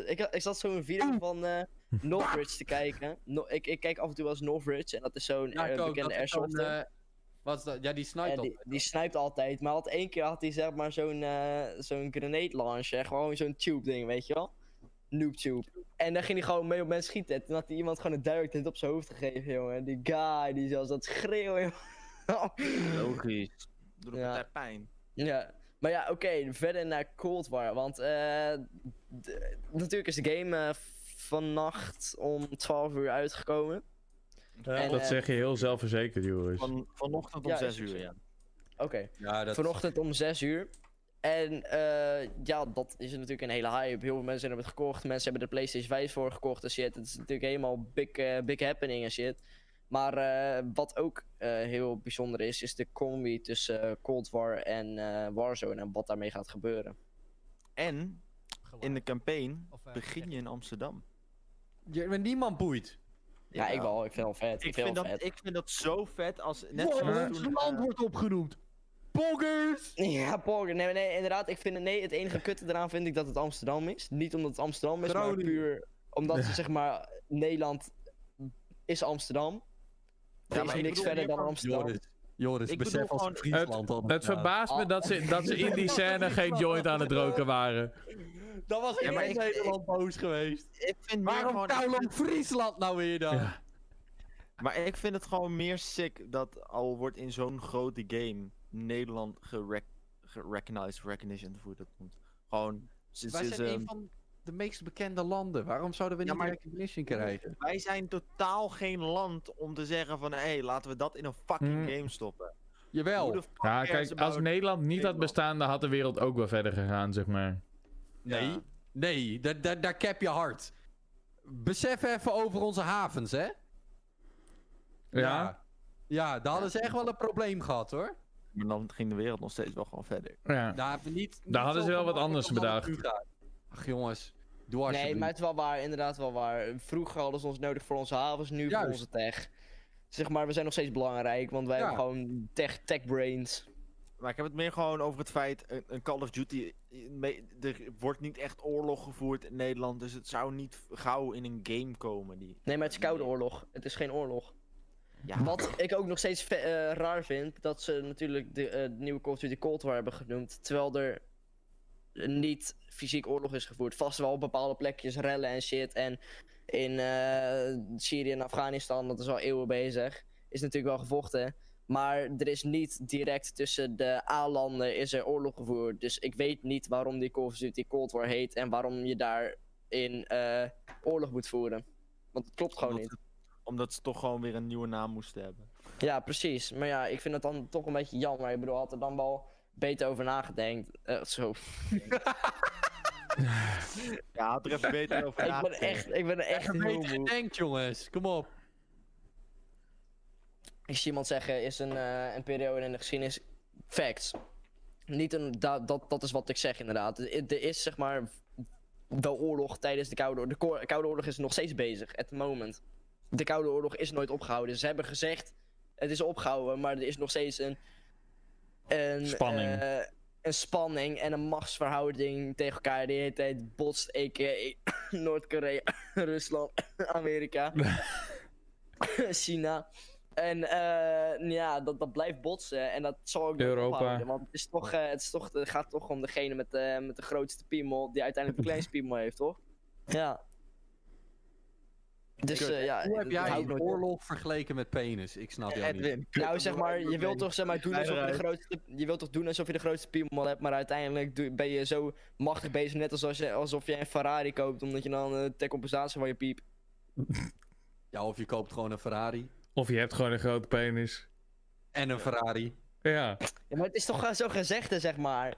Speaker 1: ik, ik zat zo een video van eh Northridge te kijken. No, ik, ik kijk af en toe wel eens Northridge en dat is zo'n
Speaker 3: Ja,
Speaker 1: eh, bekende
Speaker 3: zo'n,
Speaker 1: Airsoft.
Speaker 3: eh, wat is dat? Ja, die snijdt
Speaker 1: En
Speaker 3: al.
Speaker 1: die, die snijpt altijd, maar had één keer had hij zeg maar zo'n eh, zo'n grenade launcher, gewoon zo'n tube ding, weet je wel? Noob tube. En dan ging hij gewoon mee op mensen schieten. En toen had hij iemand gewoon een direct hit op zijn hoofd gegeven, jongen. Die guy, die zelfs dat schreeuwen, jongen.
Speaker 4: Logisch. Doet ook
Speaker 1: Ja.
Speaker 4: altijd pijn.
Speaker 1: ja, maar ja, oké, verder naar Cold War, want eh, natuurlijk is de game eh, vannacht om 12 uur uitgekomen. En,
Speaker 2: dat
Speaker 1: eh,
Speaker 2: zeg je heel zelfverzekerd, Joris.
Speaker 4: Van, vanochtend om
Speaker 1: Ja,
Speaker 4: 6
Speaker 1: is ook
Speaker 4: uur, ja.
Speaker 1: Oké.
Speaker 3: Ja, dat
Speaker 1: Vanochtend om 6 uur. En eh, ja, dat is natuurlijk een hele hype. Heel veel mensen hebben het gekocht. Mensen hebben de PlayStation 5 voor gekocht en shit. Het is natuurlijk helemaal big, eh, big happening en shit. Maar eh, wat ook eh, heel bijzonder is, is de combi tussen Cold War en eh, Warzone en wat daarmee gaat gebeuren.
Speaker 4: En in de campaign begin je in Amsterdam.
Speaker 3: Je, maar niemand boeit.
Speaker 1: Ja, ik wel. Ik vind het wel vet.
Speaker 4: Ik
Speaker 1: vind
Speaker 4: dat,
Speaker 1: vet.
Speaker 4: ik vind dat zo vet als. Net
Speaker 3: Wow,
Speaker 4: zoals
Speaker 3: ons
Speaker 4: toen,
Speaker 3: land wordt opgenoemd. Poggers!
Speaker 1: Ja, Porger. Nee, nee, inderdaad. Ik vind het, nee, het enige kutte eraan vind ik dat het Amsterdam is. Niet omdat het Amsterdam is, maar puur omdat ze zeg maar Nederland is Amsterdam. Er
Speaker 4: Ja,
Speaker 1: is niks
Speaker 4: bedoel
Speaker 1: verder dan Amsterdam.
Speaker 3: Joris, Joris
Speaker 4: Ik
Speaker 3: besef als
Speaker 4: gewoon-
Speaker 3: Friesland
Speaker 2: Het verbaast me dat ze, dat ze in die scène geen joint aan het roken waren.
Speaker 3: Dan was
Speaker 4: Ja,
Speaker 3: in Nederland boos geweest.
Speaker 4: Ik vind
Speaker 3: Waarom
Speaker 4: gewoon.
Speaker 3: Kouwland Friesland nou weer dan?
Speaker 2: Ja.
Speaker 4: Maar ik vind het gewoon meer sick dat al wordt in zo'n grote game Nederland gerec gerecognized, recognition, hoe je dat noemt. Gewoon.
Speaker 3: Wij zijn een van de meest bekende landen. Waarom zouden we
Speaker 4: Ja,
Speaker 3: niet
Speaker 4: maar-
Speaker 3: recognition krijgen?
Speaker 4: wij zijn totaal geen land om te zeggen van hé, hey, laten we dat in een fucking
Speaker 2: Hmm.
Speaker 4: game stoppen.
Speaker 3: Jawel.
Speaker 2: Ja, kijk, als Nederland niet had bestaan, dan had de wereld ook wel verder gegaan, zeg maar.
Speaker 3: Nee,
Speaker 4: Ja.
Speaker 3: nee, daar, daar, daar cap je hard. Besef even over onze havens, hè?
Speaker 2: Ja?
Speaker 3: Ja, daar hadden ze echt wel een probleem gehad, hoor.
Speaker 4: Maar dan ging de wereld nog steeds wel gewoon verder.
Speaker 2: Ja.
Speaker 3: Daar hebben we niet, niet
Speaker 2: Daar hadden ze wel wat anders bedacht.
Speaker 3: Ach jongens, doe
Speaker 1: Nee, maar het is wel waar, inderdaad wel waar. Vroeger hadden ze ons nodig voor onze havens, nu voor onze tech. Zeg maar, we zijn nog steeds belangrijk, want wij
Speaker 3: Ja.
Speaker 1: hebben gewoon tech, tech brains.
Speaker 4: Maar ik heb het meer gewoon over het feit, een, een Call of Duty, er wordt niet echt oorlog gevoerd in Nederland, dus het zou niet gauw in een game komen. Die,
Speaker 1: Nee, maar het is koude oorlog. Het is geen oorlog.
Speaker 4: ja,
Speaker 1: Wat ik ook nog steeds eh, raar vind, dat ze natuurlijk de, eh, de nieuwe Call of Duty Cold War hebben genoemd, terwijl er niet fysiek oorlog is gevoerd. Vast wel op bepaalde plekjes rellen en shit. En in eh, Syrië en Afghanistan, dat is al eeuwen bezig, is natuurlijk wel gevochten. Maar er is niet direct tussen de A-landen is er oorlog gevoerd. Dus ik weet niet waarom die Call of Duty Cold War heet en waarom je daarin eh oorlog moet voeren. Want het klopt gewoon
Speaker 4: omdat,
Speaker 1: niet.
Speaker 4: omdat ze toch gewoon weer een nieuwe naam moesten hebben.
Speaker 1: Ja, precies. Maar ja, ik vind het dan toch een beetje jammer. Ik bedoel, had er dan wel beter over nagedenkt. Eh, zo.
Speaker 4: Ja, had er even beter over
Speaker 1: ik ben echt, ik ben er echt
Speaker 3: Even
Speaker 1: heel
Speaker 3: beter jongens. Kom op.
Speaker 1: Ik zie iemand zeggen, is een, eh, een periode in de geschiedenis facts. Niet een, dat, dat, dat is wat ik zeg inderdaad. Er er is zeg maar wel oorlog tijdens de Koude Oorlog. De Ko- Koude Oorlog is nog steeds bezig, at the moment. De Koude Oorlog is nooit opgehouden. Ze hebben gezegd, het is opgehouden, maar er is nog steeds een... een
Speaker 2: Spanning.
Speaker 1: eh, een spanning en een machtsverhouding tegen elkaar. De hele tijd botst, a.k.a. Noord-Korea, Rusland, Amerika, China. En eh, ja, dat, dat blijft botsen en dat zal ook
Speaker 2: Europa.
Speaker 1: ophouden. Want het, is toch, eh, het, is toch, het gaat toch om degene met, de met de grootste piemel, die uiteindelijk de kleinste piemel heeft, toch? Ja. Dus eh, ja,
Speaker 3: Hoe heb jij een oorlog vergeleken met penis? Ik snap jou niet.
Speaker 4: Edwin,
Speaker 1: Nou, zeg maar, je wilt toch zeg maar, doen alsof je de grootste, je wilt toch doen alsof je de grootste piemel hebt, maar uiteindelijk ben je zo machtig bezig, net als als je, alsof je een Ferrari koopt, omdat je dan eh ter compensatie van je piep.
Speaker 3: Ja, of je koopt gewoon een Ferrari.
Speaker 2: Of je hebt gewoon een grote penis.
Speaker 3: En een Ferrari.
Speaker 2: Ja.
Speaker 1: Ja, maar het is toch gewoon zo gezegd, hè, zeg maar.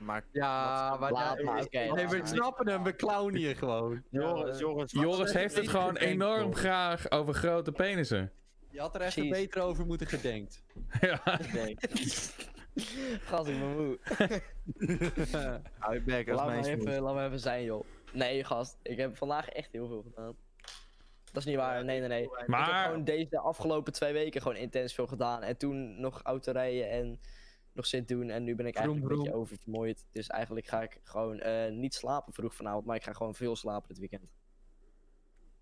Speaker 4: Maar
Speaker 3: Ja, maar, ja,
Speaker 1: maar,
Speaker 3: nee, we
Speaker 1: maar.
Speaker 3: snappen hem, we clownen hier gewoon.
Speaker 4: Joris, Joris,
Speaker 2: Joris
Speaker 4: zeg
Speaker 2: heeft het gewoon enorm graag over grote penissen.
Speaker 3: Je had er echt beter over moeten gedenkt.
Speaker 2: ja.
Speaker 1: Gast, ik ben moe.
Speaker 4: hou je bek,
Speaker 1: Laat maar,
Speaker 4: smoes.
Speaker 1: even, laat maar even zijn, joh. Nee, gast. Ik heb vandaag echt heel veel gedaan. Dat is niet waar. Nee, nee, nee. Ik heb
Speaker 2: Maar
Speaker 1: gewoon deze afgelopen twee weken gewoon intens veel gedaan. En toen nog autorijden en nog zit doen. En nu ben ik
Speaker 3: Vroom,
Speaker 1: eigenlijk een beetje oververmoeid. Dus eigenlijk ga ik gewoon eh, niet slapen vroeg vanavond. Maar ik ga gewoon veel slapen dit weekend.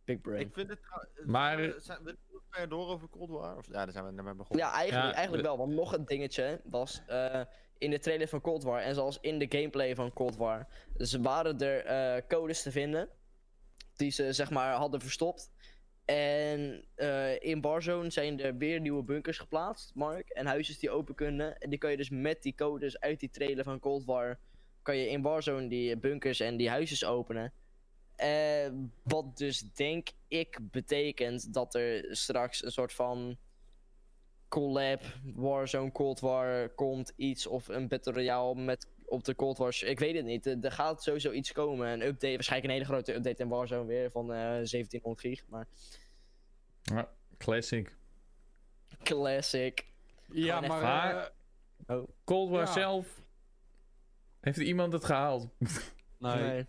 Speaker 1: Big brain.
Speaker 4: Ik vind het
Speaker 2: Maar-
Speaker 4: eh, Zijn we verder door over Cold War? Of, ja, daar zijn we net mee begonnen.
Speaker 1: Ja, eigenlijk,
Speaker 2: Ja,
Speaker 1: eigenlijk wel. Want nog een dingetje was eh, in de trailer van Cold War en zelfs in de gameplay van Cold War. Dus waren er eh, codes te vinden die ze zeg maar hadden verstopt. En eh, in Warzone zijn er weer nieuwe bunkers geplaatst, Mark. En huisjes die open kunnen. En die kan je dus met die codes uit die trailer van Cold War... kan je in Warzone die bunkers en die huisjes openen. Eh, wat dus denk ik betekent dat er straks een soort van collab, Warzone, Cold War komt iets of een Battle Royale met op de Cold Wars. Ik weet het niet. Er er gaat sowieso iets komen. Een update, waarschijnlijk een hele grote update in Warzone weer van eh 1700 gig. Maar
Speaker 2: Ja, classic.
Speaker 1: classic.
Speaker 3: Ja,
Speaker 1: Gewoon
Speaker 3: maar... eh,
Speaker 1: Oh.
Speaker 2: Cold War
Speaker 3: Ja.
Speaker 2: zelf. Heeft iemand het gehaald?
Speaker 3: nee,
Speaker 1: Nee.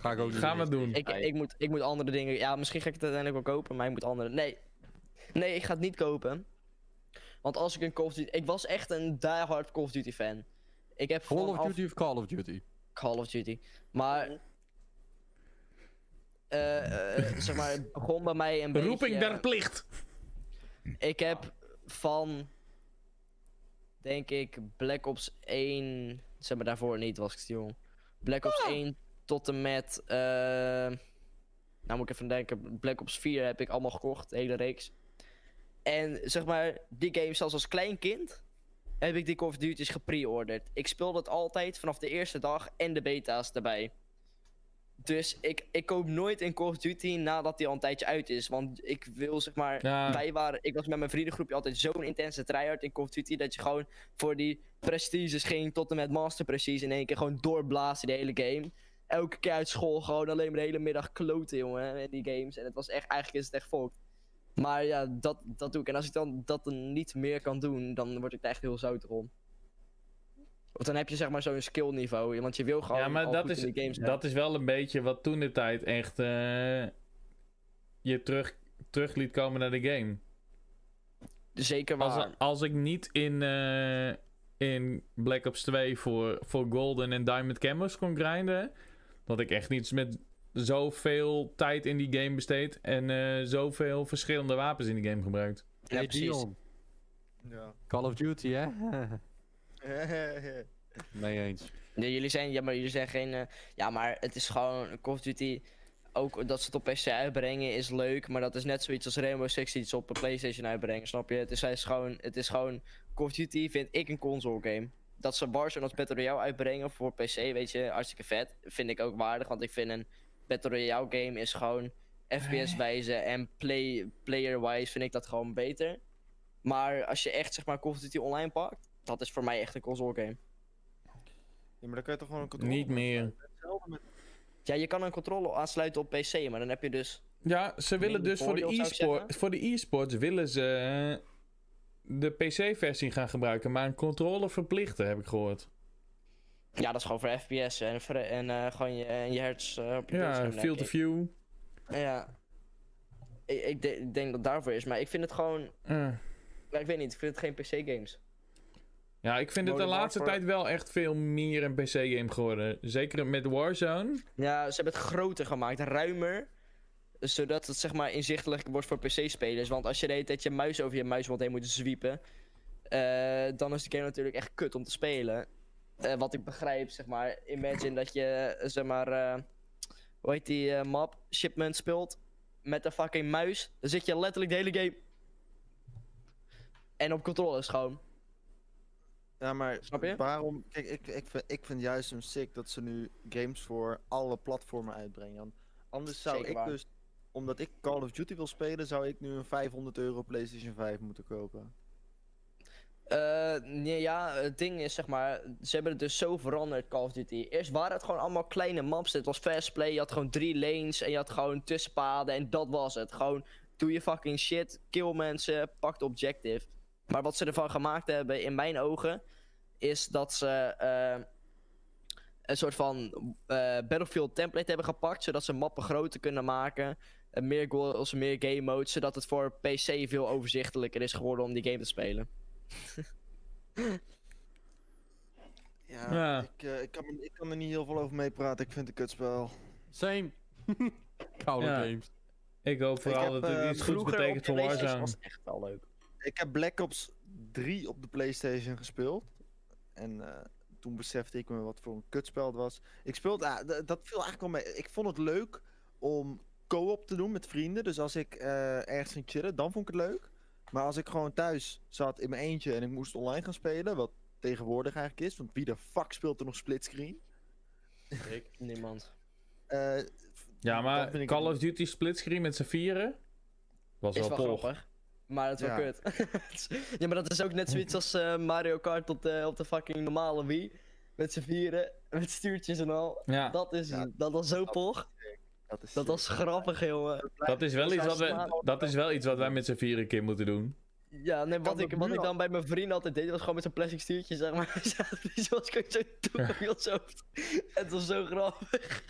Speaker 3: ga ik ook niet.
Speaker 2: Gaan we doen.
Speaker 1: Ik, ik, moet, ik moet andere dingen. Ja, misschien ga ik het uiteindelijk wel kopen, maar ik moet andere. Nee. Nee, ik ga het niet kopen. Want als ik een Call of Duty. Ik was echt een diehard Call of Duty fan. Ik heb
Speaker 3: Call of Duty of Call of Duty?
Speaker 1: Call of Duty. Maar. eh, eh, zeg maar, het begon bij mij een beetje...
Speaker 2: Roeping der plicht.
Speaker 1: Ik heb van. Denk ik Black Ops 1. Zeg maar daarvoor niet, was ik te jong. Black Ops 1 tot en met. eh, nou moet ik even denken. Black Ops 4 heb ik allemaal gekocht, de hele reeks. En zeg maar, die game zelfs als klein kind. Heb ik die Call of Duty's gepre-orderd. Ik speelde het altijd vanaf de eerste dag en de beta's erbij. Dus ik, ik koop nooit een Call of Duty nadat die al een tijdje uit is. Want ik wil zeg maar.
Speaker 2: Ja.
Speaker 1: Wij waren, ik was met mijn vriendengroepje altijd zo'n intense tryhard in Call of Duty. Dat je gewoon voor die prestiges ging tot en met Master Prestige. In één keer gewoon doorblazen de hele game. Elke keer uit school gewoon alleen maar de hele middag kloten, jongen. In die games. En het was echt, eigenlijk is het echt fokt. Maar ja, dat, dat doe ik. En als ik dan dat dan niet meer kan doen, dan word ik er echt heel zoutig om. Want dan heb je zeg maar zo'n skill niveau. Want je wil gewoon
Speaker 2: Ja, maar dat is,
Speaker 1: in die games
Speaker 2: dat is wel een beetje wat toen de tijd echt eh, je terug, terug liet komen naar de game.
Speaker 1: Zeker waar.
Speaker 2: Als, als ik niet in, eh, in Black Ops 2 voor, voor Golden en Diamond Cameras kon grinden, dat ik echt niet met zoveel tijd in die game besteed en eh, zoveel verschillende wapens in die game gebruikt.
Speaker 1: Ja,
Speaker 3: Hey,
Speaker 1: precies.
Speaker 3: Dion,
Speaker 4: Ja.
Speaker 3: Call of Duty, hè? nee eens.
Speaker 1: Nee, jullie zijn, ja, maar jullie zijn geen. eh, ja, maar het is gewoon Call of Duty. Ook dat ze het op PC uitbrengen is leuk, maar dat is net zoiets als Rainbow Six iets op een PlayStation uitbrengen, snap je? Het is gewoon, het is gewoon Call of Duty vind ik een console game. Dat ze Warzone als Battle Royale uitbrengen voor PC, weet je, hartstikke vet. Vind ik ook waardig, want ik vind een Battle Royale game is gewoon FPS-wijze en play, player-wise vind ik dat gewoon beter. Maar als je echt zeg maar Call of Duty online pakt, dat is voor mij echt een console game.
Speaker 4: Ja, maar dan kan je toch gewoon een controle
Speaker 2: Niet meer.
Speaker 4: Hetzelfde met...
Speaker 1: Ja, je kan een controle aansluiten op PC, maar dan heb je dus.
Speaker 2: Ja, ze willen dus voor de e-sport, voor de e-sports willen ze de PC-versie gaan gebruiken, maar een controller verplichten, heb ik gehoord.
Speaker 1: Ja, dat is gewoon voor FPS en, voor- en eh, gewoon je, en je hertz eh, op je
Speaker 2: Ja, field of view.
Speaker 1: Ja. Ik, ik, de- ik denk dat daarvoor is, maar ik vind het gewoon. Ja, ik weet niet, ik vind het geen PC-games.
Speaker 2: Ja, ik vind het de laatste
Speaker 1: Warfare.
Speaker 2: tijd wel echt veel meer een PC-game geworden. Zeker met Warzone.
Speaker 1: Ja, ze hebben het groter gemaakt, ruimer. Zodat het zeg maar inzichtelijk wordt voor PC-spelers. Want als je de hele tijd je muis over je muisband heen moet zwiepen. eh, dan is de game natuurlijk echt kut om te spelen. Eh, wat ik begrijp, zeg maar. Imagine dat je, eh, zeg maar. eh, hoe heet die map? Shipment speelt. Met een fucking muis. Dan zit je letterlijk de hele game. En op controllers gewoon.
Speaker 4: Ja, maar
Speaker 1: Snap je?
Speaker 4: waarom... Kijk, ik, ik, vind, ik vind juist een sick dat ze nu games voor alle platformen uitbrengen. Want Anders zou
Speaker 1: Zeker
Speaker 4: ik
Speaker 1: waar.
Speaker 4: dus... Omdat ik Call of Duty wil spelen, zou ik nu een 500 euro PlayStation 5 moeten kopen.
Speaker 1: Eh, nee, ja, het ding is zeg maar, ze hebben het dus zo veranderd, Call of Duty. Eerst waren het gewoon allemaal kleine maps. Het was fast play, je had gewoon drie lanes en je had gewoon tussenpaden en dat was het. Gewoon, doe je fucking shit, kill mensen, pak de objective. Maar wat ze ervan gemaakt hebben, in mijn ogen, is dat ze eh, een soort van eh, Battlefield template hebben gepakt, zodat ze mappen groter kunnen maken. En meer goals, meer game modes, zodat het voor PC veel overzichtelijker is geworden om die game te spelen.
Speaker 4: Ja,
Speaker 2: Ja.
Speaker 4: Ik, eh, ik, kan, er- ik kan er niet heel veel over meepraten. Ik vind het een kutspel.
Speaker 3: Same. Koude
Speaker 2: Ja.
Speaker 3: games.
Speaker 2: Ik hoop vooral
Speaker 4: heb,
Speaker 2: dat het
Speaker 4: eh,
Speaker 2: iets goeds betekent voor Warzone.
Speaker 1: was echt wel leuk.
Speaker 4: Ik heb Black Ops 3 op de PlayStation gespeeld. En eh, toen besefte ik me wat voor een kutspel het was. Ik speelde, ah, dat viel eigenlijk wel mee. Ik vond het leuk om co-op te doen met vrienden. Dus als ik eh, ergens ging chillen, dan vond ik het leuk. Maar als ik gewoon thuis zat in mijn eentje en ik moest online gaan spelen, wat tegenwoordig eigenlijk is, want wie de fuck speelt er nog splitscreen?
Speaker 1: Niemand.
Speaker 4: Eh,
Speaker 2: Ja, maar
Speaker 4: ik
Speaker 2: Call of Duty splitscreen met z'n vieren? Was
Speaker 1: Is
Speaker 2: wel
Speaker 1: wel grappig. Maar het is wel
Speaker 4: Ja.
Speaker 1: kut. ja, maar dat is ook net zoiets als eh, Mario Kart op de, op de fucking normale Wii. Met z'n vieren, met stuurtjes en al.
Speaker 2: Ja,
Speaker 1: Dat, is,
Speaker 4: Ja.
Speaker 1: dat was zo poch.
Speaker 4: Dat, is
Speaker 1: Dat was grappig, jongen.
Speaker 2: dat is wel
Speaker 1: dat
Speaker 2: iets wat, we, dat is wel iets wat wij met z'n vieren een keer moeten doen.
Speaker 1: Ja, nee, wat ik, wat ik dan bij mijn vrienden altijd deed, was gewoon met zo'n plastic stuurtje, zeg maar. Zoals ik zo toe op hoofd. Het was zo grappig.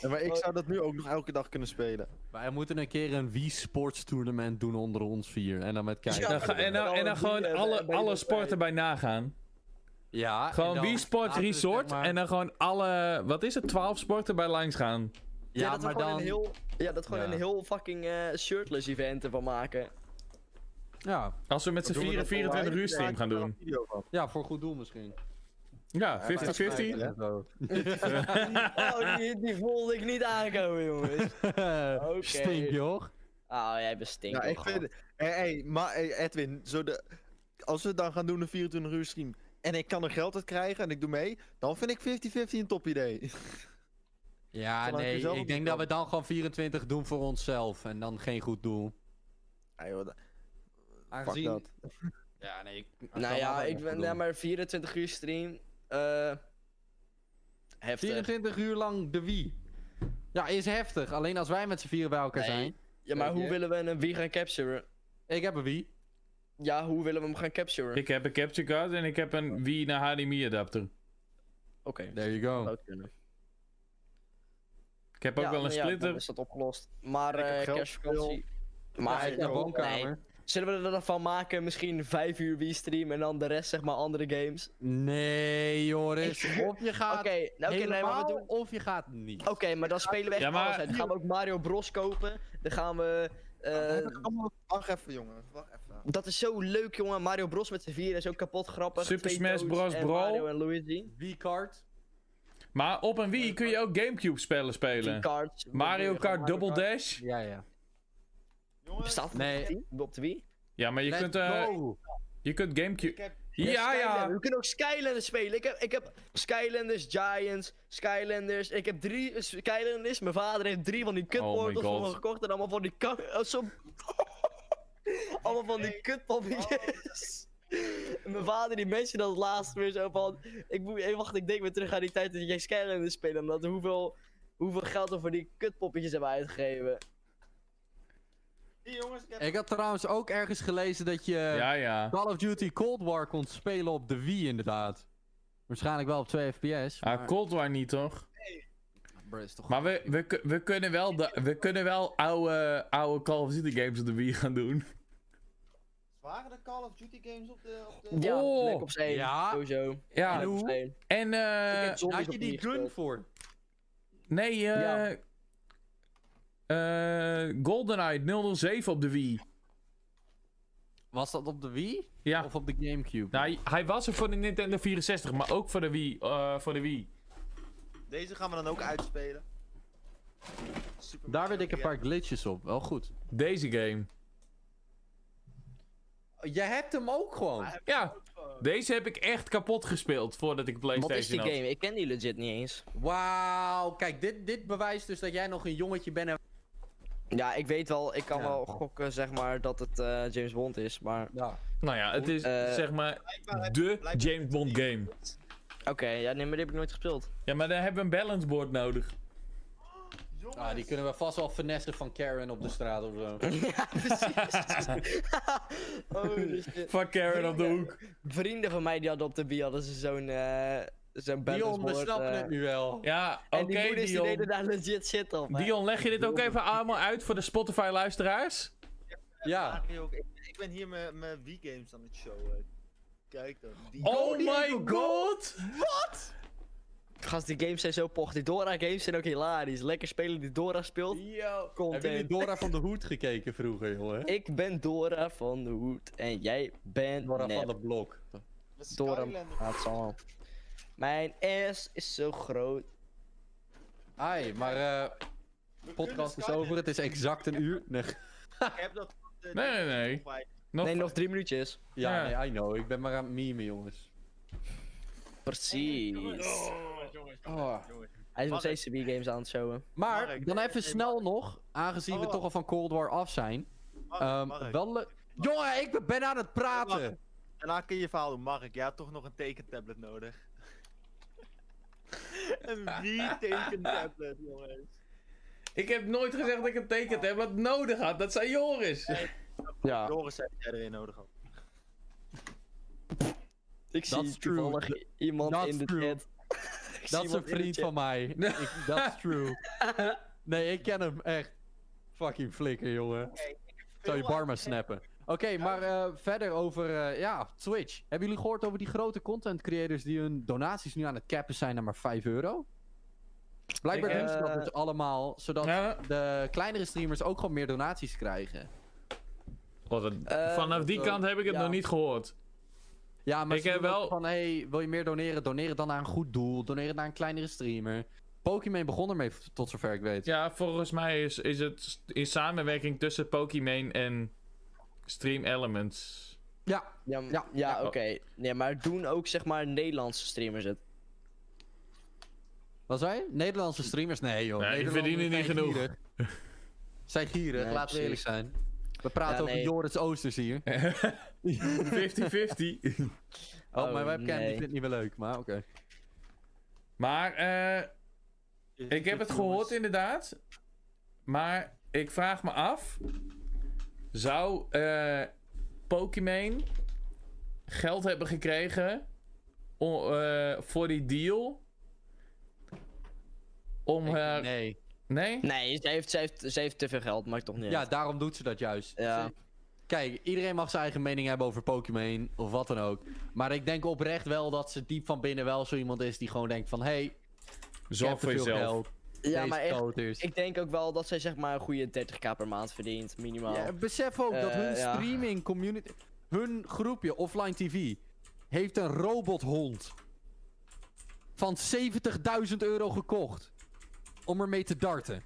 Speaker 4: Ja, maar ik zou dat nu ook nog elke dag kunnen spelen.
Speaker 3: Wij moeten een keer een Wii Sports Tournament doen onder ons vier. En dan met kijken.
Speaker 1: Ja,
Speaker 2: Dan ga- en dan, en dan gewoon alle, alle sporten bij nagaan.
Speaker 3: Ja,
Speaker 2: Gewoon Wii Sports Resort
Speaker 3: maar-
Speaker 2: en dan gewoon alle, wat is het, 12 sporten bij langs gaan.
Speaker 3: Ja,
Speaker 1: dat we
Speaker 3: maar
Speaker 1: gewoon
Speaker 3: dan...
Speaker 1: een heel, ja, dat gewoon
Speaker 3: Ja.
Speaker 1: een heel fucking eh, shirtless event ervan maken.
Speaker 3: Ja.
Speaker 2: Als we met z'n
Speaker 4: Doen we
Speaker 2: vieren
Speaker 4: dat
Speaker 2: 24
Speaker 4: online?
Speaker 2: uur stream gaan doen.
Speaker 3: ja, voor goed doel misschien.
Speaker 2: Ja,
Speaker 4: maar
Speaker 2: 50-50.
Speaker 4: Ja.
Speaker 3: Zo.
Speaker 1: Oh, die, die voelde ik niet aankomen, jongens. Oké.
Speaker 3: Stink, joh.
Speaker 1: Ah, jij bent stinker.
Speaker 4: Ja, ik vind... Hé, hey, maar hey, Edwin, zo de... als we dan gaan doen een 24 uur stream... en ik kan er geld uit krijgen en ik doe mee... dan vind ik 50-50 een top idee.
Speaker 3: Ja,
Speaker 4: Zolang
Speaker 3: nee, ik denk
Speaker 4: de
Speaker 3: dat we dan gewoon 24 doen voor onszelf. En dan geen goed doel.
Speaker 4: Ja, joh, da-
Speaker 3: Aangezien-
Speaker 4: Fuck dat.
Speaker 3: Ja, nee. Ik,
Speaker 1: Nou ja, ik ben ja, maar 24 uur stream. eh heftig.
Speaker 3: 24 uur lang de Wii. Ja, is heftig. Alleen als wij met z'n vieren bij elkaar
Speaker 1: Nee.
Speaker 3: zijn.
Speaker 1: Ja, maar hoe
Speaker 3: je?
Speaker 1: willen we een Wii gaan capturen?
Speaker 3: Ik heb een Wii.
Speaker 1: Ja, hoe willen we hem gaan capturen?
Speaker 2: Ik heb een capture card en ik heb een Wii naar HDMI adapter.
Speaker 1: Oké,
Speaker 3: There you go.
Speaker 2: Ik heb ook
Speaker 1: Ja,
Speaker 2: wel een
Speaker 1: nou ja,
Speaker 2: splitter.
Speaker 1: dan is dat opgelost. Maar
Speaker 4: Ik heb
Speaker 1: eh
Speaker 4: geld
Speaker 1: kerstvakantie.
Speaker 3: Maar
Speaker 1: Maar
Speaker 3: uit de
Speaker 1: nee,
Speaker 3: woonkamer.
Speaker 1: Zullen we er dan van maken, misschien 5 uur Wii stream en dan de rest zeg maar andere games?
Speaker 3: Nee, Joris. Of je
Speaker 1: Oké,
Speaker 3: gaat
Speaker 1: nou, oké, nee, maar we doen...
Speaker 3: of je gaat niet.
Speaker 1: Oké, maar dan spelen we echt
Speaker 2: Ja, maar-
Speaker 1: alles uit. Dan gaan we ook Mario Bros kopen. Dan gaan we... eh,
Speaker 4: Wacht even, jongen. Wacht even.
Speaker 1: dat is zo leuk, jongen. Mario Bros met z'n vieren is ook kapot grappig.
Speaker 2: Super Smash Bros. Brawl.
Speaker 1: Mario en Luigi.
Speaker 3: Wii-card.
Speaker 2: Maar op een Wii kun je ook Gamecube spellen
Speaker 1: Die
Speaker 2: spelen.
Speaker 1: cards.
Speaker 2: Mario Kart
Speaker 1: Mario
Speaker 2: Double Dash.
Speaker 3: Ja, ja.
Speaker 4: Jongens,
Speaker 1: Bestaat het
Speaker 3: Nee.
Speaker 1: op de Wii?
Speaker 2: Ja, maar je
Speaker 3: Let's
Speaker 2: kunt, eh, je kunt Gamecube...
Speaker 4: heb...
Speaker 2: Ja, ja.
Speaker 1: Skylanders. We kunnen ook Skylanders spelen. Ik heb, ik heb Skylanders, Giants, Skylanders. Ik heb drie Skylanders. Mijn vader heeft drie van die
Speaker 2: Oh
Speaker 1: kutportals voor me gekocht. En allemaal van die. Oh, zo... allemaal van die kutpoppetjes. Mijn vader die mensen dat laatst weer zo van... Ik moet, hey, wacht, ik denk weer terug aan die tijd dat jij Skylanders speelde. Omdat hoeveel, hoeveel geld we voor die kutpoppetjes hebben uitgegeven.
Speaker 4: Hier, jongens, ik heb...
Speaker 3: Ik had trouwens ook ergens gelezen dat je
Speaker 2: Ja, ja.
Speaker 3: Call of Duty Cold War kon spelen op de Wii inderdaad. Waarschijnlijk wel op 2 fps.
Speaker 2: Ah,
Speaker 3: maar-
Speaker 2: Cold War niet, toch?
Speaker 3: Bro, is toch
Speaker 2: Maar we, we, we kunnen wel, de, we kunnen wel oude, oude Call of Duty games op de Wii gaan doen.
Speaker 4: Waren de Call of Duty games op de... Op de...
Speaker 1: Ja,
Speaker 2: Oh,
Speaker 1: Black Ops 1.
Speaker 3: ja.
Speaker 1: Sowieso.
Speaker 2: Ja,
Speaker 3: hoe?
Speaker 1: 1.
Speaker 2: en eh...
Speaker 3: Had je die gun
Speaker 1: gespeeld.
Speaker 3: voor?
Speaker 2: Nee, eh...
Speaker 1: Ja.
Speaker 2: eh, GoldenEye 007 op de Wii.
Speaker 3: Was dat op de Wii?
Speaker 2: Ja.
Speaker 3: Of op de Gamecube?
Speaker 2: Nou, hij- hij was er voor de Nintendo 64, maar ook voor de Wii. eh, voor de Wii.
Speaker 4: Deze gaan we dan ook uitspelen. Super
Speaker 3: Daar weet ik een paar glitches op. Wel goed.
Speaker 2: Deze game.
Speaker 3: Jij hebt hem ook gewoon.
Speaker 2: Ja, deze heb ik echt kapot gespeeld voordat ik een
Speaker 1: Wat is die
Speaker 2: PlayStation had.
Speaker 1: game? Ik ken die legit niet eens.
Speaker 3: Wauw. Kijk, dit, dit bewijst dus dat jij nog een jongetje bent. en-
Speaker 1: Ja, ik weet wel, ik kan
Speaker 3: Ja.
Speaker 1: wel gokken, zeg maar, dat het eh, James Bond is, maar...
Speaker 3: Ja.
Speaker 2: Nou ja, het is
Speaker 1: Eh,
Speaker 2: zeg maar
Speaker 4: Blijkbaar
Speaker 2: de
Speaker 4: blijkbaar-
Speaker 2: James Bond game.
Speaker 1: Oké, ja, nee, maar die heb ik nooit gespeeld.
Speaker 2: Ja, maar dan hebben we een balance board nodig.
Speaker 4: Jongens,
Speaker 3: Ah, die kunnen we vast wel finessen van Karen op de straat of zo.
Speaker 1: ja, precies. oh,
Speaker 2: Karen op de hoek.
Speaker 1: Vrienden van mij die hadden op de Wii hadden ze zo'n uh,
Speaker 3: Dion, we snappen
Speaker 1: eh,
Speaker 3: het nu wel.
Speaker 2: Ja,
Speaker 1: En
Speaker 2: oké
Speaker 1: die moeders die
Speaker 2: Dion.
Speaker 1: deden daar legit shit op. hè.
Speaker 2: Dion, leg je dit ook even allemaal uit voor de Spotify luisteraars?
Speaker 3: Ja.
Speaker 4: Ik, ik ben hier mijn- mijn Wii-games aan het showen. Kijk dan. Die
Speaker 2: Oh my
Speaker 3: go!
Speaker 2: god!
Speaker 1: Gast, die games zijn zo poch. Die Dora games zijn ook hilarisch. Lekker spelen die Dora speelt.
Speaker 3: Yo. Jullie
Speaker 1: Content.
Speaker 3: Dora van de Hoed gekeken vroeger, jongen?
Speaker 1: Ik ben Dora van de Hoed en jij bent
Speaker 3: Dora
Speaker 1: nep.
Speaker 3: van de Blok.
Speaker 4: de
Speaker 1: Dora. Zal wel. Mijn S is zo groot.
Speaker 3: Ai, maar eh podcast is over. Het is exact een uur. Nee.
Speaker 4: Ik heb dat.
Speaker 2: Nee, nee, nee. Nog
Speaker 1: Nee, nog drie minuutjes.
Speaker 3: Ja,
Speaker 2: Ja.
Speaker 3: nee, I know. Ik ben maar aan het memen, jongens.
Speaker 1: Precies.
Speaker 3: Oh.
Speaker 4: jongens.
Speaker 1: Hij is nog steeds de Wii-games aan het showen.
Speaker 3: Maar, dan even snel nog, aangezien we
Speaker 4: Oh.
Speaker 3: toch al van Cold War af zijn. Ehm, wel Jongen, ik ben aan het praten!
Speaker 4: Daarna kun je je verhaal doen. Mark, jij had toch nog een tekentablet nodig. een Wii-tekentablet, jongens.
Speaker 2: Ik heb nooit gezegd dat ik een tekentablet nodig had. Dat zei Joris.
Speaker 1: Ja,
Speaker 4: Joris zei dat jij erin nodig had.
Speaker 1: Ik zie
Speaker 3: That's true.
Speaker 1: toevallig iemand
Speaker 3: That's
Speaker 1: in de
Speaker 3: true.
Speaker 1: chat.
Speaker 3: Dat is een vriend van mij. Ik, that's true. Nee, ik ken hem echt. Fucking flikker, jongen. Ik zou je bar maar snappen. Oké, maar eh, verder over eh, ja, Twitch. Hebben jullie gehoord over die grote content creators die hun donaties nu aan het cappen zijn naar maar 5 euro? Blijkbaar doen ze dat
Speaker 1: eh,
Speaker 3: dus allemaal, zodat
Speaker 2: Ja.
Speaker 3: de kleinere streamers ook gewoon meer donaties krijgen.
Speaker 2: Wat een- Vanaf die
Speaker 1: dat-
Speaker 2: kant heb ik het
Speaker 1: ja.
Speaker 2: nog niet gehoord.
Speaker 3: Ja, maar
Speaker 2: Ik
Speaker 3: ze
Speaker 2: heb wel-
Speaker 3: van, hey, wil je meer doneren? Doneer het dan naar een goed doel. Doneer het naar een kleinere streamer. Pokémon begon ermee, tot zover ik weet.
Speaker 2: Ja, volgens mij is, is het in samenwerking tussen Pokimane en Stream Elements.
Speaker 3: Ja,
Speaker 1: Ja,
Speaker 3: Ja.
Speaker 1: ja, oké. Nee, maar doen ook zeg maar Nederlandse streamers het.
Speaker 3: wat zei je? Nederlandse streamers? Nee joh.
Speaker 2: Nee, die verdienen niet genoeg.
Speaker 3: Zijn gierig,
Speaker 1: Nee,
Speaker 3: laten we eerlijk zijn. We praten
Speaker 1: Ja,
Speaker 3: over
Speaker 1: nee.
Speaker 3: Joris Oosters hier.
Speaker 2: 50-50.
Speaker 3: Oh,
Speaker 1: Oh,
Speaker 3: mijn webcam die
Speaker 1: nee.
Speaker 3: vindt het niet meer leuk, maar oké.
Speaker 2: maar eh, ik heb het gehoord inderdaad. Maar ik vraag me af. Zou eh Pokimane geld hebben gekregen eh, voor die deal? Om
Speaker 3: Ik-
Speaker 2: haar...
Speaker 3: nee.
Speaker 2: Nee?
Speaker 1: Nee, ze heeft, ze, heeft, ze heeft te veel geld, maakt toch niet
Speaker 3: Ja,
Speaker 1: uit.
Speaker 3: daarom doet ze dat juist.
Speaker 1: Ja.
Speaker 3: Ze- Kijk, iedereen mag zijn eigen mening hebben over Pokémon of wat dan ook. Maar ik denk oprecht wel dat ze diep van binnen wel zo iemand is die gewoon denkt van... Hey,
Speaker 2: Zorg voor
Speaker 3: veel
Speaker 2: jezelf.
Speaker 3: geld.
Speaker 1: Ja,
Speaker 3: deze
Speaker 1: maar echt, ik denk ook wel dat zij zeg maar een goede 30k per maand verdient, minimaal.
Speaker 3: Ja, besef ook dat
Speaker 1: Eh,
Speaker 3: hun
Speaker 1: ja.
Speaker 3: streaming community... Hun groepje, Offline TV, heeft een robothond van 70.000 euro gekocht. Om ermee te darten.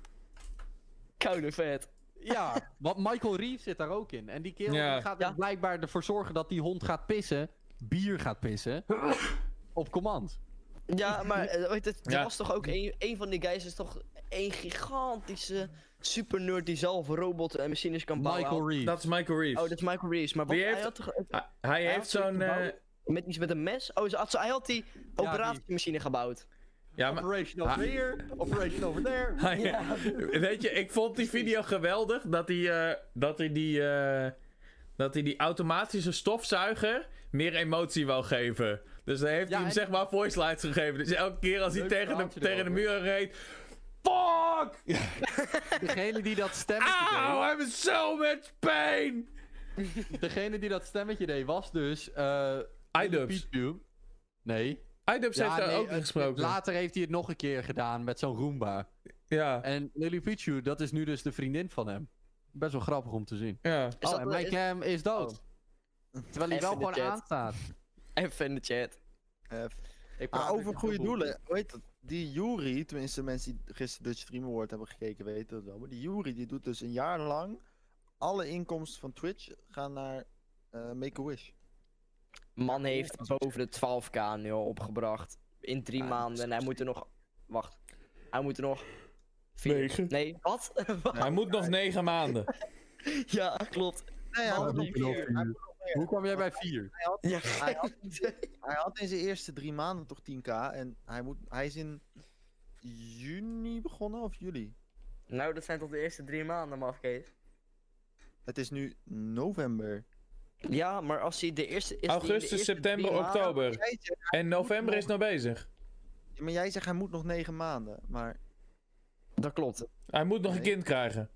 Speaker 1: Koude vet.
Speaker 3: Ja, want Michael Reeves zit daar ook in. En die kerel
Speaker 2: Ja.
Speaker 3: gaat
Speaker 1: Ja.
Speaker 3: er blijkbaar ervoor zorgen dat die hond gaat pissen. Bier gaat pissen. op command.
Speaker 1: Ja, maar eh, weet het, er
Speaker 2: Ja.
Speaker 1: was toch ook een, een van die guys is toch een gigantische super nerd die zelf robot en machines kan bouwen.
Speaker 3: Michael Reeves.
Speaker 2: Dat is Michael Reeves.
Speaker 1: Oh, dat is Michael Reeves. Maar wat,
Speaker 2: Wie heeft-
Speaker 1: hij had toch
Speaker 2: Hij- hij heeft zo'n... eh,
Speaker 1: met iets met een mes? Oh, ze had, zo- hij had die operatiemachine gebouwd.
Speaker 2: Ja, maar...
Speaker 3: Operation over
Speaker 2: Ah.
Speaker 3: here, operation over there.
Speaker 2: Hij-
Speaker 1: Ja.
Speaker 2: Weet je, ik vond die video geweldig dat hij, eh, dat hij die, eh, dat hij die automatische stofzuiger meer emotie wou geven. Dus dan heeft
Speaker 3: Ja,
Speaker 2: hij hem
Speaker 3: en-
Speaker 2: zeg maar voice lines gegeven. Dus elke keer als hij tegen de, tegen de muur reed. Fuck!
Speaker 3: Degene die dat stemmetje
Speaker 2: Auw, I'm so much pain!
Speaker 3: deed. Degene die dat stemmetje deed was dus. eh
Speaker 2: iDubbbz.
Speaker 3: Pichu.
Speaker 2: Heeft daar
Speaker 3: nee,
Speaker 2: ook in gesproken.
Speaker 3: Later heeft hij het nog een keer gedaan met zo'n Roomba.
Speaker 2: Ja,
Speaker 3: En Lily Pichu, dat is nu dus de vriendin van hem. Best wel grappig om te zien.
Speaker 2: ja.
Speaker 1: Is
Speaker 3: oh,
Speaker 1: dat-
Speaker 3: en mijn
Speaker 1: is-
Speaker 3: cam is dood.
Speaker 1: Oh.
Speaker 3: Terwijl hij wel gewoon aanstaat.
Speaker 1: Even in de chat.
Speaker 4: Eh,
Speaker 3: Ik
Speaker 4: over goede doelen, hoe heet dat? Die Yuri, tenminste mensen die gisteren Dutch Stream Award hebben gekeken weten dat wel. Maar die Yuri die doet dus een jaar lang alle inkomsten van Twitch gaan naar eh, Make-A-Wish.
Speaker 1: Man heeft boven de 12k nu al opgebracht. In drie maanden. En hij moet er nog. Wacht. Hij moet er nog Vier.
Speaker 2: Negen.
Speaker 1: Nee, wat?
Speaker 2: Hij moet nog negen maanden.
Speaker 1: ja, klopt.
Speaker 4: Nee, hij had nog vier.
Speaker 1: vier.
Speaker 3: Hoe kwam jij bij 4?
Speaker 4: Hij had,
Speaker 1: Ja,
Speaker 4: hij, had, hij had in zijn eerste drie maanden toch 10k. En hij, moet, hij is in juni begonnen of juli?
Speaker 1: Nou, dat zijn toch de eerste drie maanden, mafkees.
Speaker 4: Het is nu november.
Speaker 1: Ja, maar als hij de eerste... Is de
Speaker 2: Augustus,
Speaker 1: eerste
Speaker 2: september, oktober.
Speaker 4: Zegt,
Speaker 2: En november is nog bezig.
Speaker 4: ja, maar jij zegt hij moet nog negen maanden. Maar
Speaker 1: Dat klopt.
Speaker 2: Hij moet nog een kind krijgen.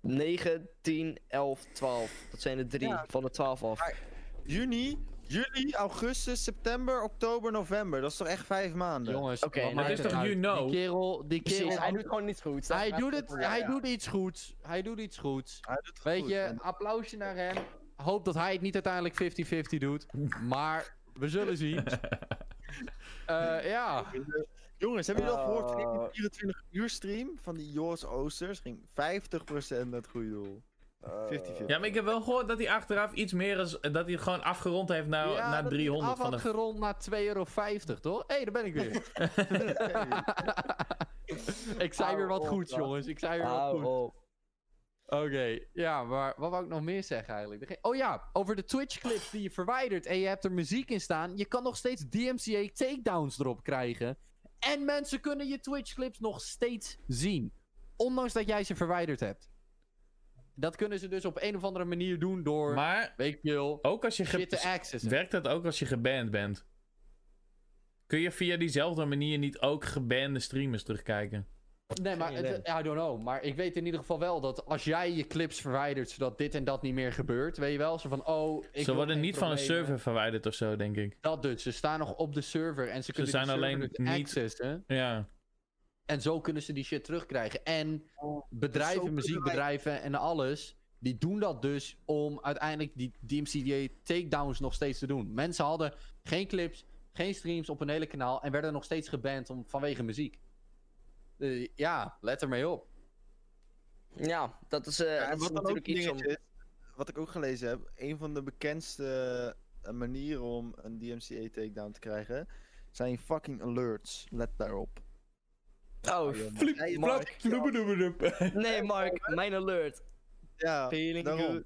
Speaker 1: 9, 10, 11, 12. Dat zijn de drie
Speaker 4: Ja.
Speaker 1: van de 12 af.
Speaker 4: Maar- juni, juli, augustus, september, oktober, november. Dat is toch echt vijf maanden?
Speaker 3: Jongens,
Speaker 1: Oké,
Speaker 3: wat
Speaker 1: dat
Speaker 2: is toch you know?
Speaker 3: Die kerel, die kerel,
Speaker 1: Precies, hij doet gewoon niets goed.
Speaker 3: hij doet het,
Speaker 1: Ja,
Speaker 3: hij
Speaker 1: ja.
Speaker 3: doet iets goeds. Hij doet iets goeds.
Speaker 4: Hij doet het
Speaker 3: Weet
Speaker 4: goed.
Speaker 3: je, applausje naar hem. Hoop dat hij het niet uiteindelijk 50-50 doet. Maar we zullen zien. Eh, ja.
Speaker 4: Jongens, hebben jullie al gehoord van
Speaker 1: Uh,
Speaker 4: die 24 uur stream van die Joris Oosters? Ging 50% naar het goede doel. 50-50.
Speaker 2: Ja, maar ik heb wel gehoord dat hij achteraf iets meer is. Dat hij gewoon afgerond heeft naar,
Speaker 3: ja,
Speaker 2: naar
Speaker 3: dat
Speaker 2: 300
Speaker 3: af
Speaker 2: van
Speaker 3: had
Speaker 2: de.
Speaker 3: gerond naar 2,50 euro, toch? Hé, hey, daar ben ik weer. ik zei weer wat goeds, jongens. Ik zei weer wat goeds. Oké, ja, maar wat wou ik nog meer zeggen eigenlijk? Oh ja, over de Twitch-clips die je verwijdert en je hebt er muziek in staan. Je kan nog steeds DMCA takedowns erop krijgen. En mensen kunnen je Twitch-clips nog steeds zien. Ondanks dat jij ze verwijderd hebt. Dat kunnen ze dus op een of andere manier doen door,
Speaker 2: Maar
Speaker 3: weet je wel,
Speaker 2: ook als je. Ge... Werkt dat ook als je geband bent? Kun je via diezelfde manier niet ook gebande streamers terugkijken?
Speaker 3: Nee, maar het, I don't know. Maar ik weet in ieder geval wel dat als jij je clips verwijdert zodat dit en dat niet meer gebeurt, weet je wel? Zo van, oh, ik
Speaker 2: Ze worden niet van een server verwijderd of zo, denk ik.
Speaker 3: Dat dus. Ze staan nog op de server en ze kunnen
Speaker 2: zijn
Speaker 3: die server
Speaker 2: alleen
Speaker 3: dus
Speaker 2: niet-
Speaker 3: accessen.
Speaker 2: Ja.
Speaker 3: En zo kunnen ze die shit terugkrijgen. En
Speaker 4: zo
Speaker 3: bedrijven, muziekbedrijven en alles, die doen dat dus om uiteindelijk die DMCDA takedowns nog steeds te doen. Mensen hadden geen clips, geen streams op een hele kanaal en werden nog steeds geband om, vanwege muziek. Eh, ja, let er mee op.
Speaker 1: Ja, dat is, eh,
Speaker 4: Ja,
Speaker 1: dat
Speaker 4: ook
Speaker 1: natuurlijk iets om...
Speaker 4: dingetje is, wat ik ook gelezen heb, een van de bekendste eh, manieren om een DMCA takedown te krijgen, zijn fucking alerts. Let daarop.
Speaker 1: Oh,
Speaker 4: Flip,
Speaker 1: Hey, Mark. Nee, Mark, mijn alert.
Speaker 4: Ja,
Speaker 1: Feeling
Speaker 4: daarom.
Speaker 1: good.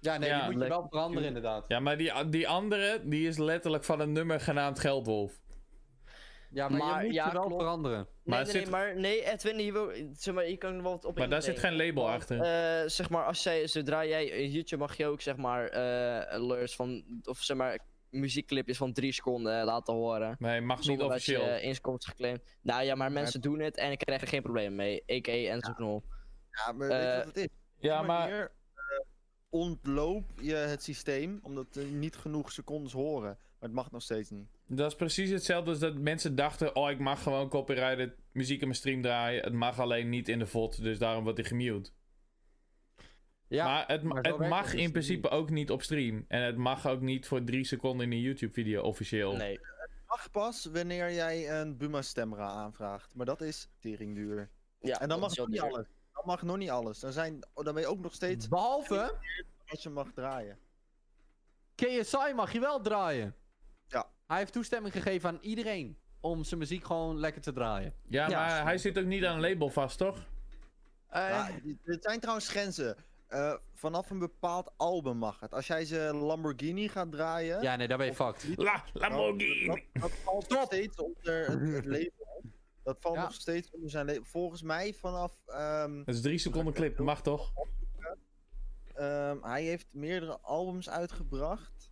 Speaker 3: Ja, nee,
Speaker 2: Ja,
Speaker 3: die moet je wel veranderen inderdaad.
Speaker 2: Ja, maar die, die andere, die is letterlijk van een nummer genaamd Geldwolf.
Speaker 3: Ja, maar,
Speaker 1: Maar,
Speaker 3: je moet
Speaker 1: ja,
Speaker 3: je wel
Speaker 1: klopt.
Speaker 3: veranderen.
Speaker 1: Nee,
Speaker 2: Maar
Speaker 1: nee,
Speaker 2: zit-
Speaker 1: nee, maar nee, Edwin, hier wil, zeg maar, je kan er wel wat op
Speaker 2: Maar daar zit geen label
Speaker 1: Want,
Speaker 2: achter.
Speaker 1: eh, zeg maar, als jij, zodra jij in YouTube mag je ook, zeg maar, eh alerts van, of zeg maar, muziekclipjes van drie seconden eh, laten horen.
Speaker 2: Nee, mag niet
Speaker 1: Zonder dat
Speaker 2: officieel.
Speaker 1: je inkomst geclaimd. Nou ja, maar mensen doen het en ik krijg er geen probleem mee. A.k.a. Enzo Knol.
Speaker 4: Ja, maar weet je wat het is?
Speaker 2: Ja, maar
Speaker 4: manier, ontloop je het systeem omdat er niet genoeg secondes horen. Maar het mag nog steeds niet.
Speaker 2: Dat is precies hetzelfde als dat mensen dachten... Oh, ik mag gewoon copyrighted muziek in mijn stream draaien. Het mag alleen niet in de VOD, dus daarom wordt hij gemute.
Speaker 3: Ja,
Speaker 2: maar het,
Speaker 3: maar
Speaker 2: het mag
Speaker 3: het
Speaker 2: in
Speaker 3: dus
Speaker 2: principe ook niet op stream. En het mag ook niet voor drie seconden in een YouTube-video officieel.
Speaker 1: Nee.
Speaker 4: mag pas wanneer jij een Buma Stemra aanvraagt. Maar dat is teringduur.
Speaker 1: Ja,
Speaker 4: En dan
Speaker 1: dat
Speaker 4: mag
Speaker 1: is
Speaker 4: nog niet
Speaker 1: duur.
Speaker 4: alles. Dan mag nog niet alles. Dan, zijn, dan ben je ook nog steeds
Speaker 3: Behalve,
Speaker 4: wat je mag draaien.
Speaker 3: KSI mag je wel draaien. Hij heeft toestemming gegeven aan iedereen om zijn muziek gewoon lekker te draaien.
Speaker 2: Ja,
Speaker 1: Ja,
Speaker 2: maar hij zit ook niet aan een label vast, toch?
Speaker 3: Eh,
Speaker 4: Ja, er zijn trouwens grenzen. Eh, vanaf een bepaald album mag het. Als jij ze Lamborghini gaat draaien.
Speaker 3: ja, nee, daar ben je fucked.
Speaker 2: La, Lamborghini!
Speaker 4: Dat, dat valt nog steeds onder het, label. Dat valt
Speaker 3: Ja.
Speaker 4: nog steeds onder zijn label. Volgens mij vanaf. ehm,
Speaker 2: Dat is drie seconden clip, mag toch?
Speaker 4: ehm, hij heeft meerdere albums uitgebracht.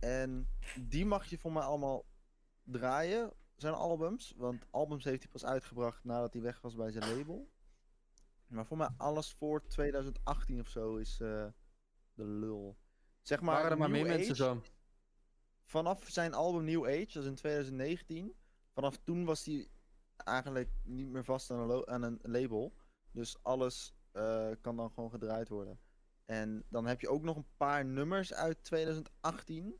Speaker 4: En die mag je voor mij allemaal draaien. Zijn albums. Want albums heeft hij pas uitgebracht nadat hij weg was bij zijn label. Maar voor mij alles voor 2018 of zo is eh, de lul. Zeg maar.
Speaker 3: Waren er maar meer mensen zo.
Speaker 4: vanaf zijn album New Age, dat is in 2019, vanaf toen was hij eigenlijk niet meer vast aan een, aan een label. Dus alles eh, kan dan gewoon gedraaid worden. En dan heb je ook nog een paar nummers uit 2018.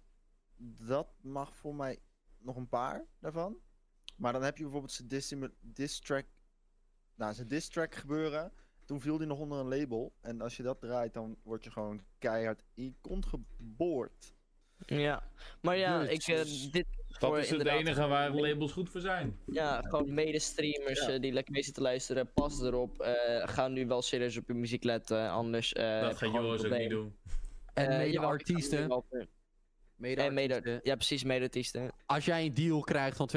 Speaker 4: Dat mag voor mij nog een paar daarvan. Maar dan heb je bijvoorbeeld zijn diss, diss track. Nou, zijn diss track gebeuren. Toen viel hij nog onder een label. En als je dat draait, dan word je gewoon keihard in je kont geboord.
Speaker 1: Ja, maar ja, ik, eh, dit,
Speaker 2: Dat
Speaker 1: voor
Speaker 2: is het enige waar labels goed voor zijn.
Speaker 1: Ja, gewoon medestreamers
Speaker 4: Ja.
Speaker 1: eh, die lekker mee zitten te luisteren. Pas erop. eh ga nu wel serieus op je muziek letten. Anders. eh,
Speaker 2: Dat
Speaker 1: je
Speaker 2: gaat Joris ook niet doen.
Speaker 3: En
Speaker 1: Eh,
Speaker 3: mede
Speaker 1: ja, precies, mede-artiesten.
Speaker 3: Als jij een deal krijgt van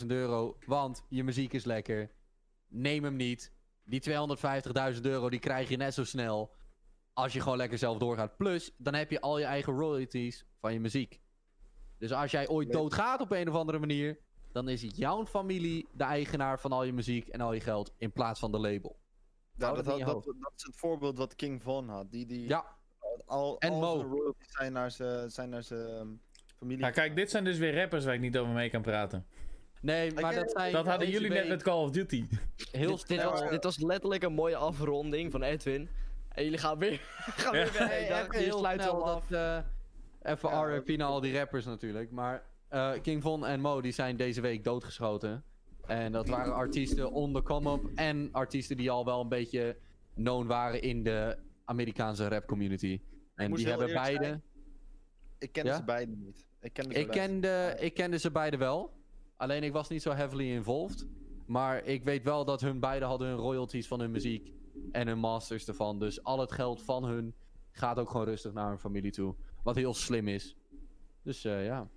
Speaker 3: 250.000 euro, want je muziek is lekker, neem hem niet. Die 250.000 euro die krijg je net zo snel als je gewoon lekker zelf doorgaat. Plus, dan heb je al je eigen royalties van je muziek. Dus als jij ooit doodgaat op een of andere manier, dan is jouw familie de eigenaar van al je muziek en al je geld in plaats van de label.
Speaker 4: Ja,
Speaker 3: Hou
Speaker 4: dat, had- dat, dat is het voorbeeld wat King Von had. Die, die
Speaker 3: Ja,
Speaker 4: al,
Speaker 3: En
Speaker 4: al
Speaker 3: Mo.
Speaker 4: zijn royalties zijn naar zijn zijn naar zijn ehm, familie.
Speaker 2: Ja, kijk, dit zijn dus weer rappers waar ik niet over mee kan praten.
Speaker 3: nee, maar dat zijn...
Speaker 2: Dat hadden jullie net met Call of Duty.
Speaker 3: Heel
Speaker 1: dit, was, dit was letterlijk een mooie afronding van Edwin. En jullie gaan weer, gaan weer
Speaker 2: Ja.
Speaker 3: even
Speaker 1: jullie
Speaker 3: heel
Speaker 1: sluiten
Speaker 3: snel
Speaker 1: hem af.
Speaker 3: dat, eh, even
Speaker 4: Ja,
Speaker 3: RIP naar al die rappers natuurlijk. Maar eh, King Von en Mo die zijn deze week doodgeschoten. En dat waren artiesten on the come-up. En artiesten die al wel een beetje known waren in de Amerikaanse rap community. En die hebben beide...
Speaker 4: Ik kende
Speaker 3: Ja?
Speaker 4: ze beiden niet. Ik kende ze
Speaker 3: Ik
Speaker 4: beiden.
Speaker 3: kende, ik kende ze beide wel. Alleen ik was niet zo heavily involved. Maar ik weet wel dat hun beide hadden hun royalties van hun muziek. En hun masters ervan. Dus al het geld van hun gaat ook gewoon rustig naar hun familie toe. Wat heel slim is. Dus eh, ja.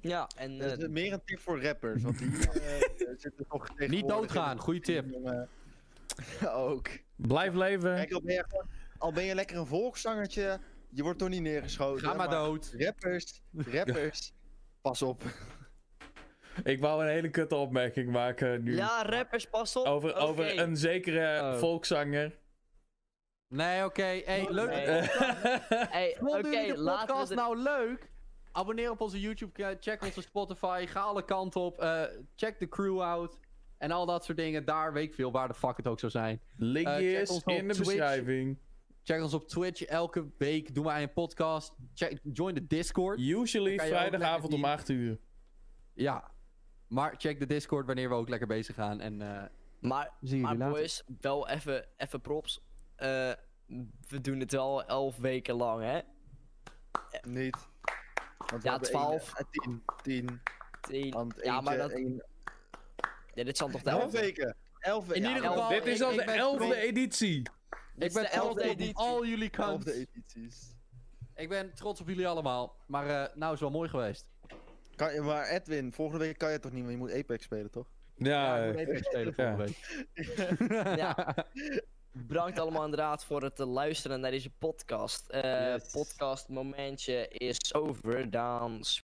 Speaker 1: Ja, en
Speaker 4: is meer een tip voor rappers. Want die eh, zitten toch
Speaker 3: Niet doodgaan, goede tip.
Speaker 4: Ook.
Speaker 2: Blijf leven.
Speaker 4: Kijk, al ben, je, gewoon- al ben je lekker een volkszangertje, je wordt toch niet neergeschoten.
Speaker 3: Ga maar dood.
Speaker 4: Rappers, rappers, pas op.
Speaker 2: Ik wou een hele kutte opmerking maken nu.
Speaker 1: ja, rappers, pas op.
Speaker 2: over, over een zekere
Speaker 1: Oh.
Speaker 2: volkszanger.
Speaker 3: Nee, oké. Hey, leuk.
Speaker 1: Nee.
Speaker 2: Eh,
Speaker 1: Hey,
Speaker 3: Vonden
Speaker 1: oké,
Speaker 3: jullie de
Speaker 1: laten
Speaker 3: podcast
Speaker 1: we de-
Speaker 3: nou leuk? Abonneer op onze YouTube, check onze Spotify, ga alle kanten op. eh, check de crew out. En al dat soort dingen. Daar weet ik veel waar de fuck het ook zou zijn.
Speaker 2: Linkjes
Speaker 3: ons op
Speaker 2: in de
Speaker 3: Twitch.
Speaker 2: beschrijving.
Speaker 3: Check ons op Twitch. Elke week doen wij een podcast. Check, join de Discord.
Speaker 2: Usually vrijdagavond om 8 uur.
Speaker 3: Ja. Maar check de Discord wanneer we ook lekker bezig gaan. En eh
Speaker 1: Maar,
Speaker 3: zie
Speaker 1: maar
Speaker 3: jullie later.
Speaker 1: boys, wel even, even props. Eh, we doen het wel elf weken lang, hè?
Speaker 4: Niet.
Speaker 1: Ja,
Speaker 4: hebben
Speaker 1: 12.
Speaker 4: één- eh, tien, tien.
Speaker 1: Tien-
Speaker 4: Want
Speaker 1: Ja, maar dat,
Speaker 4: één-
Speaker 1: ja, dit zal toch de
Speaker 4: elf
Speaker 1: elfde?
Speaker 4: weken. Elf weken.
Speaker 3: In
Speaker 4: ja,
Speaker 3: ieder geval-
Speaker 2: Dit is al de
Speaker 3: ben
Speaker 2: elfde
Speaker 3: trots.
Speaker 2: editie.
Speaker 3: Ik ben
Speaker 1: de
Speaker 3: trots
Speaker 1: elfde
Speaker 3: op al jullie
Speaker 4: edities.
Speaker 3: Ik ben trots op jullie allemaal. Maar eh nou is wel mooi geweest.
Speaker 4: Kan je, maar Edwin, volgende week kan je toch niet, want je moet Apex spelen, toch?
Speaker 2: Ja,
Speaker 3: ik moet even spelen volgende week.
Speaker 1: Ja. Bedankt allemaal inderdaad voor het eh, luisteren naar deze podcast. Eh
Speaker 4: Yes.
Speaker 1: Podcast momentje is over. Dan